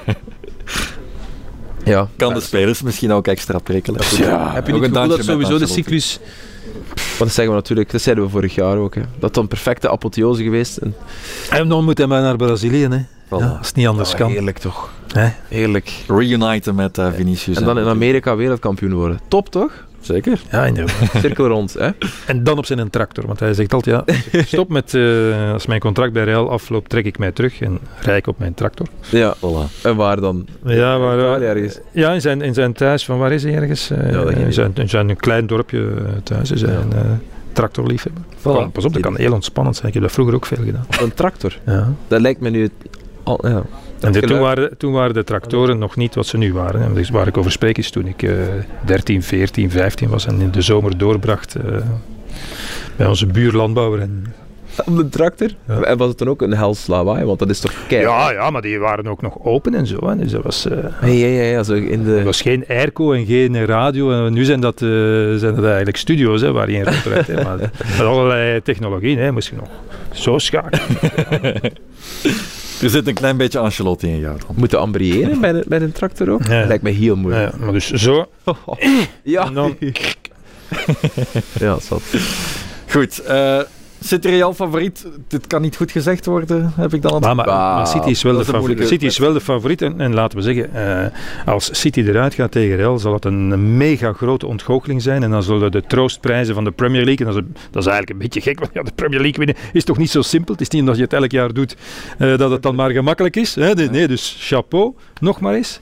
Ja. Kan de spelers misschien ook extra prikkelen? Ja, Heb je Ook niet een het gevoel dat sowieso de cyclus... Want dat zeggen we natuurlijk, dat zeiden we vorig jaar ook. Hè. Dat een perfecte apotheose geweest. En, En dan moet hij maar naar Brazilië, hè. Voilà. Ja, als het niet anders kan. Heerlijk toch. Hè? Heerlijk. Reuniten met eh, Vinicius. En dan in Amerika wereldkampioen worden. Top toch? Zeker. Ja, inderdaad. Cirkel rond. Hè? En dan op zijn tractor. Want hij zegt altijd, ja, stop met, eh, als mijn contract bij Real afloopt, trek ik mij terug en rij ik op mijn tractor. Ja. Voilà. En waar dan? Ja, maar, eh, Italië ergens. ja in, zijn, in zijn thuis, van waar is hij ergens? Eh, Ja, in, zijn, in zijn een klein dorpje eh, thuis, is hij Ja. een eh, tractorliefhebber. Voilà. Pas op, dat kan heel ontspannend zijn. Ik heb dat vroeger ook veel gedaan. Een tractor. Ja. Dat lijkt me nu... Al, ja. En de- toen, waren, toen waren de tractoren nog niet wat ze nu waren. hè. Dus waar ik over spreek is toen ik eh 13, 14, 15 was en in de zomer doorbracht eh, bij onze buurlandbouwer. En, Op de tractor? Ja. En was het dan ook een hels lawaai? Want dat is toch kei... ja, ja, maar die waren ook nog open en zo. Hè. Dus dat was, eh, Ja, ja, ja, zo in de... er was geen airco en geen radio. En nu zijn dat, eh, zijn dat eigenlijk studio's hè, waar je in rondrijdt. met allerlei technologieën hè, moest je nog zo schakelen. Er zit een klein beetje Ancelotti in jou dan. Moeten ambriëren bij, de, bij een tractor ook? Ja. Lijkt me heel moeilijk. Ja, maar dus zo. Ja, En dan- ja zat. Goed, eh City Real favoriet? Dit kan niet goed gezegd worden, heb ik dan Maar, maar, City is wel dat de favoriet. City is wel de favoriet. En, en laten we zeggen, eh, als City eruit gaat tegen Real, zal het een mega grote ontgoocheling zijn. En dan zullen de troostprijzen van de Premier League, en dat is, dat is eigenlijk een beetje gek, want ja, de Premier League winnen is toch niet zo simpel. Het is niet omdat je het elk jaar doet, eh, dat het dan maar gemakkelijk is. Hè? De- nee, dus chapeau, nog maar eens.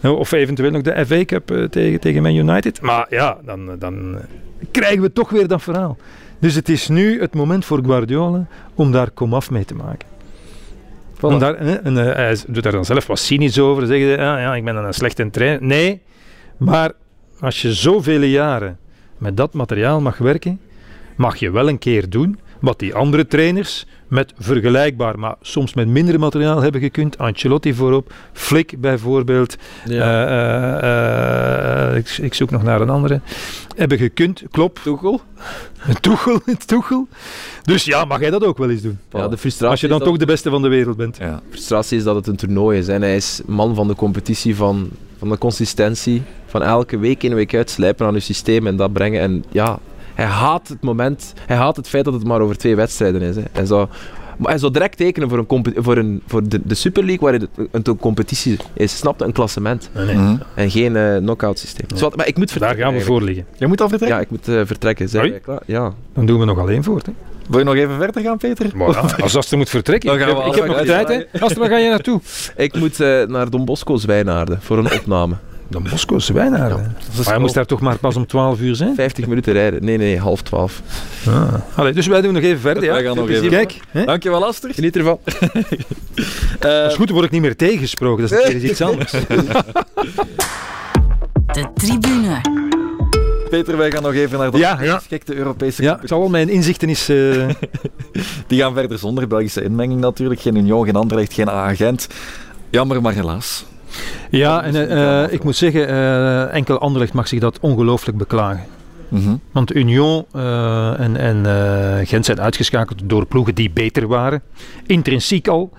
Eh, Of eventueel nog de FA Cup tegen, tegen Man United. Maar ja, dan, dan krijgen we toch weer dat verhaal. Dus het is nu het moment voor Guardiola om daar komaf mee te maken. Daar, en, eh, hij doet daar dan zelf wat cynisch over. Zeggen ze, ah, ja, ik ben dan een slechte trainer. Nee, maar als je zoveel jaren met dat materiaal mag werken, mag je wel een keer doen wat die andere trainers met vergelijkbaar, maar soms met minder materiaal hebben gekund. Ancelotti voorop, Flick bijvoorbeeld. Ja. Eh, eh, eh, ik, ik zoek nog naar een andere. Hebben gekund, klopt. Tuchel? Tuchel, Tuchel. Dus ja, mag jij dat ook wel eens doen? Ja, de frustratie Als je dan dat- toch de beste van de wereld bent. Ja. frustratie is dat het een toernooi is. En hij is man van de competitie, van, van de consistentie. Van elke week in, week uit slijpen aan uw systeem en dat brengen. En ja, hij haat het moment, hij haat het feit dat het maar over twee wedstrijden is. Hè. Hij, zou, maar hij zou direct tekenen voor, een voor, een, voor de, de Super League, waar het een, een competitie is. Snapte? Een klassement. Nee, nee. Mhm. En geen eh knock-out systeem. Nee. Maar ik moet Daar vertrekken. gaan we voor liggen. Jij moet al vertrekken? Ja, ik moet eh, vertrekken. Zijn wij klaar? Ja. Dan doen we nog alleen voort. Hè. Wil je nog even verder gaan, Peter? Maar ja, als Aster moet vertrekken. Dan Ik gaan heb, we ik heb nog tijd. Hè. Aster, waar ga je naartoe? Ik moet eh, naar Don Bosco Zwijnaarden voor een opname. De Moskou Zwijnaarden. maar hij moest daar toch maar pas om 12 uur zijn? 50 minuten rijden. Nee, nee, half 12. Ah. Allee, dus wij doen nog even verder. Ja. Wij gaan nog even plezier. Kijk, hè? Dankjewel, Aster. Geniet ervan. Eh, dat is goed, dan word ik niet meer tegengesproken. Dat is een keer iets anders. De tribune. Peter, wij gaan nog even naar de Ja, ja. geschikte Europese Ja, ik zal al mijn inzichten eens... eh, Die gaan verder zonder Belgische inmenging natuurlijk. Geen Union, geen Anderlecht, geen agent. Jammer, maar helaas. Ja, en eh, ik moet zeggen, eh, enkel Anderlecht mag zich dat ongelooflijk beklagen. Mhm. Want Union eh, en, en eh, Gent zijn uitgeschakeld door ploegen die beter waren. Intrinsiek al.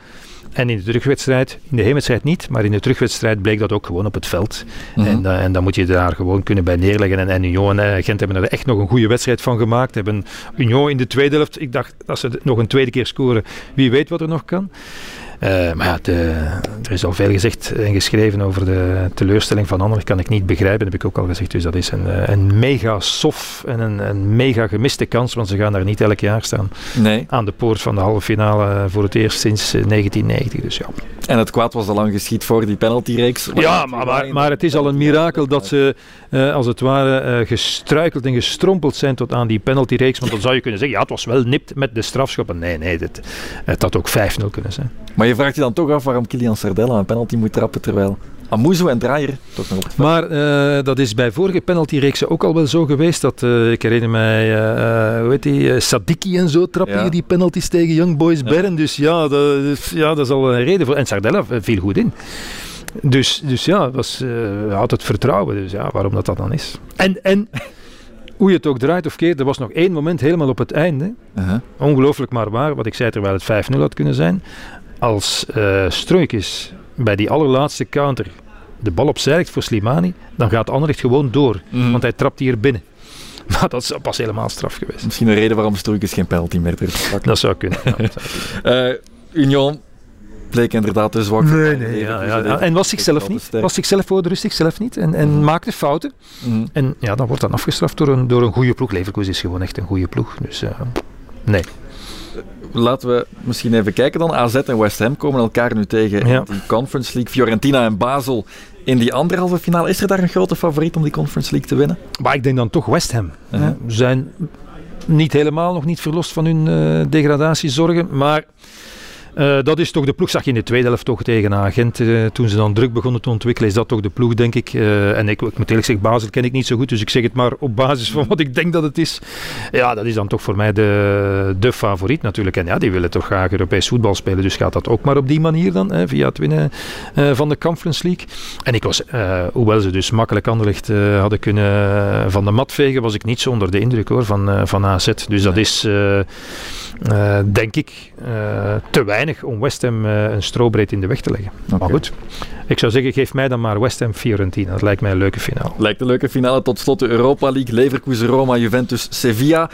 En in de terugwedstrijd, in de heenwedstrijd niet, maar in de terugwedstrijd bleek dat ook gewoon op het veld. Mhm. En, en dan moet je daar gewoon kunnen bij neerleggen. En, en Union en Gent hebben er echt nog een goede wedstrijd van gemaakt. Hebben Union in de tweede helft, ik dacht dat ze nog een tweede keer scoren. Wie weet wat er nog kan. Eh, maar ja, de- er is al veel gezegd en geschreven over de teleurstelling van Anderlecht. Kan ik niet begrijpen, heb ik ook al gezegd. Dus dat is een, eh, een mega sof en een, een mega gemiste kans. Want ze gaan daar niet elk jaar staan. Nee. Aan de poort van de halve finale voor het eerst sinds eh, 1990. Dus ja. En het kwaad was al lang geschied voor die penaltyreeks. Ja, maar, maar, maar het is al een mirakel dat ze eh, als het ware eh, gestruikeld en gestrompeld zijn tot aan die penaltyreeks. Want dan zou je kunnen zeggen, ja, het was wel nipt met de strafschoppen. Nee, nee, dit, het had ook 5-0 kunnen zijn. Maar je vraagt je dan toch af waarom Kilian Sardella een penalty moet trappen, terwijl Amuzo en Draaier toch nog op het veld Maar eh, dat is bij vorige penaltyreeksen ook al wel zo geweest. Dat, eh, ik herinner mij, eh, hoe heet die, Sadiki en zo trapten Ja. die penalties tegen Young Boys Ja. Bern. Dus ja, dat, is- ja, dat is al een reden voor. En Sardella viel goed in. Dus, dus ja, was, had het vertrouwen. Dus ja, waarom dat dat dan is. En, en hoe je het ook draait of keert, er was nog één moment helemaal op het einde. Uh-huh. Ongelooflijk maar waar, wat ik zei terwijl het 5-0 had kunnen zijn. Als eh Stroikis bij die allerlaatste counter de bal opzij legt voor Slimani, dan gaat Anderlecht gewoon door. Mhm. Want hij trapt hier binnen. Maar dat is pas helemaal straf geweest. Misschien een reden waarom Stroeikens geen penalty meer durft te pakken. Dat zou kunnen. Ja, dat zou kunnen. Eh, Union bleek inderdaad te zwak. voor Nee, nee, ja, ja, En was zichzelf niet. Was zichzelf voor de rust zichzelf niet. En, en maakte fouten. Mhm. En ja, dan wordt dan afgestraft door een, door een goede ploeg. Leverkusen is gewoon echt een goede ploeg. Dus eh, nee. Laten we misschien even kijken dan. AZ en West Ham komen elkaar nu tegen Ja. in die Conference League. Fiorentina en Basel in die anderhalve finale. Is er daar een grote favoriet om die Conference League te winnen? Maar ik denk dan toch West Ham. Ze zijn niet helemaal nog niet verlost van hun eh, degradatiezorgen. Maar Uh, dat is toch de ploeg, zag je in de tweede helft toch tegen Agent, uh, toen ze dan druk begonnen te ontwikkelen, is dat toch de ploeg, denk ik. Uh, en ik, ik moet eerlijk zeggen, Basel ken ik niet zo goed, dus ik zeg het maar op basis van wat ik denk dat het is. Ja, dat is dan toch voor mij de, de favoriet natuurlijk. En ja, die willen toch graag Europees voetbal spelen, dus gaat dat ook maar op die manier dan, hè, via het winnen van de Conference League. En ik was, hoewel ze dus makkelijk Anderlecht hadden kunnen van de mat vegen, was ik niet zo onder de indruk hoor, van, van AZ. Dus dat is, denk ik, te weinig om West Ham een strobreed in de weg te leggen. Okay. Maar goed, ik zou zeggen, geef mij dan maar West Ham Fiorentina. Dat lijkt mij een leuke finale. Lijkt een leuke finale. Tot slot de Europa League. Leverkusen, Roma, Juventus, Sevilla.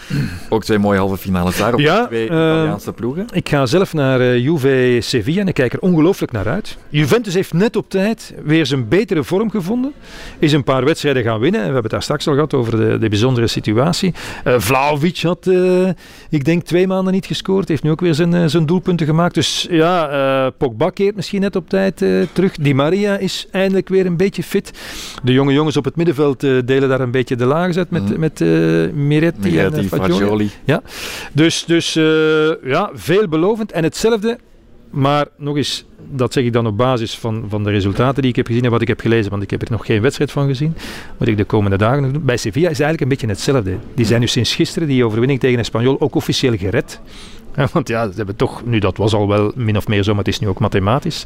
Ook twee mooie halve finales daar op ja, twee Italiaanse uh, ploegen. Ik ga zelf naar uh, Juve Sevilla en ik kijk er ongelooflijk naar uit. Juventus heeft net op tijd weer zijn betere vorm gevonden. Is een paar wedstrijden gaan winnen. En we hebben het daar straks al gehad over de, de bijzondere situatie. Uh, Vlaovic had, uh, ik denk, twee maanden niet gescoord. Heeft nu ook weer zijn, zijn doelpunten gemaakt. Dus ja, Pogba keert misschien net op tijd terug. Die Maria is eindelijk weer een beetje fit. De jonge jongens op het middenveld uh, delen daar een beetje de laag uit met, mm. met uh, Miretti, Miretti, en Fagioli. Ja. Dus, dus ja, veelbelovend. En hetzelfde, maar nog eens, dat zeg ik dan op basis van, van de resultaten die ik heb gezien en wat ik heb gelezen, want ik heb er nog geen wedstrijd van gezien. Moet ik de komende dagen nog doen. Bij Sevilla is eigenlijk een beetje hetzelfde. Die zijn nu sinds gisteren die overwinning tegen Espanyol ook officieel gered. Want ja, ze hebben toch, nu dat was al wel min of meer zo, maar het is nu ook mathematisch.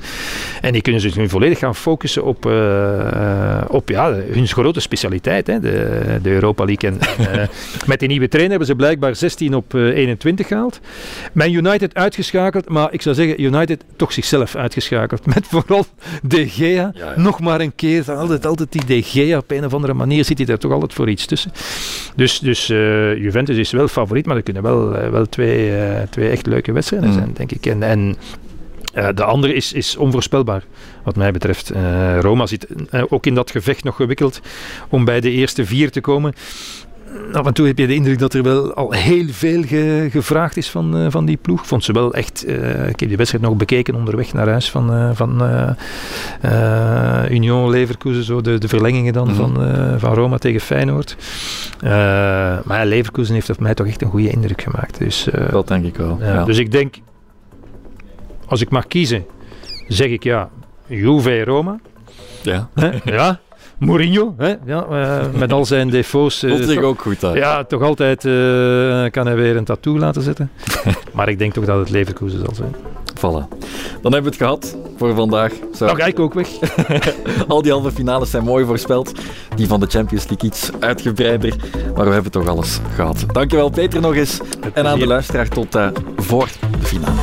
En die kunnen zich nu volledig gaan focussen op, uh, op ja, hun grote specialiteit, hè, de, de Europa League. En, uh, met die nieuwe trainer hebben ze blijkbaar 16 op uh, 21 gehaald. Man United uitgeschakeld, maar ik zou zeggen, United toch zichzelf uitgeschakeld. Met vooral De Gea, ja, ja. nog maar een keer. Altijd, altijd die De Gea, op een of andere manier zit hij er toch altijd voor iets tussen. Dus, dus Juventus is wel favoriet, maar er kunnen wel, wel twee, twee echt leuke wedstrijden mm. zijn, denk ik. En, en uh, de andere is, is onvoorspelbaar, wat mij betreft. Uh, Roma zit uh, ook in dat gevecht nog gewikkeld om bij de eerste vier te komen. Af en toe heb je de indruk dat er wel al heel veel ge, gevraagd is van, van die ploeg. Vond ze wel echt. ik heb die wedstrijd nog bekeken onderweg naar huis van, van Union Leverkusen, zo de, de verlengingen dan mm. van, van Roma tegen Feyenoord. maar Leverkusen heeft op mij toch echt een goede indruk gemaakt. Dus, dat denk ik wel. Ja. Dus ik denk als ik mag kiezen, zeg ik ja, Juve Roma. Ja. ja. Mourinho, hè? Ja, uh, met al zijn defo's. Uh, dat zich ook goed uit. Ja, toch altijd uh, kan hij weer een tattoo laten zetten. maar ik denk toch dat het Leverkusen zal zijn. Voilà. Dan hebben we het gehad voor vandaag. Zo. Dan ga ik ook weg. Al die halve finales zijn mooi voorspeld. Die van de Champions League iets uitgebreider. Maar we hebben toch alles gehad. Dankjewel Peter nog eens. En aan de luisteraar tot voor de finale.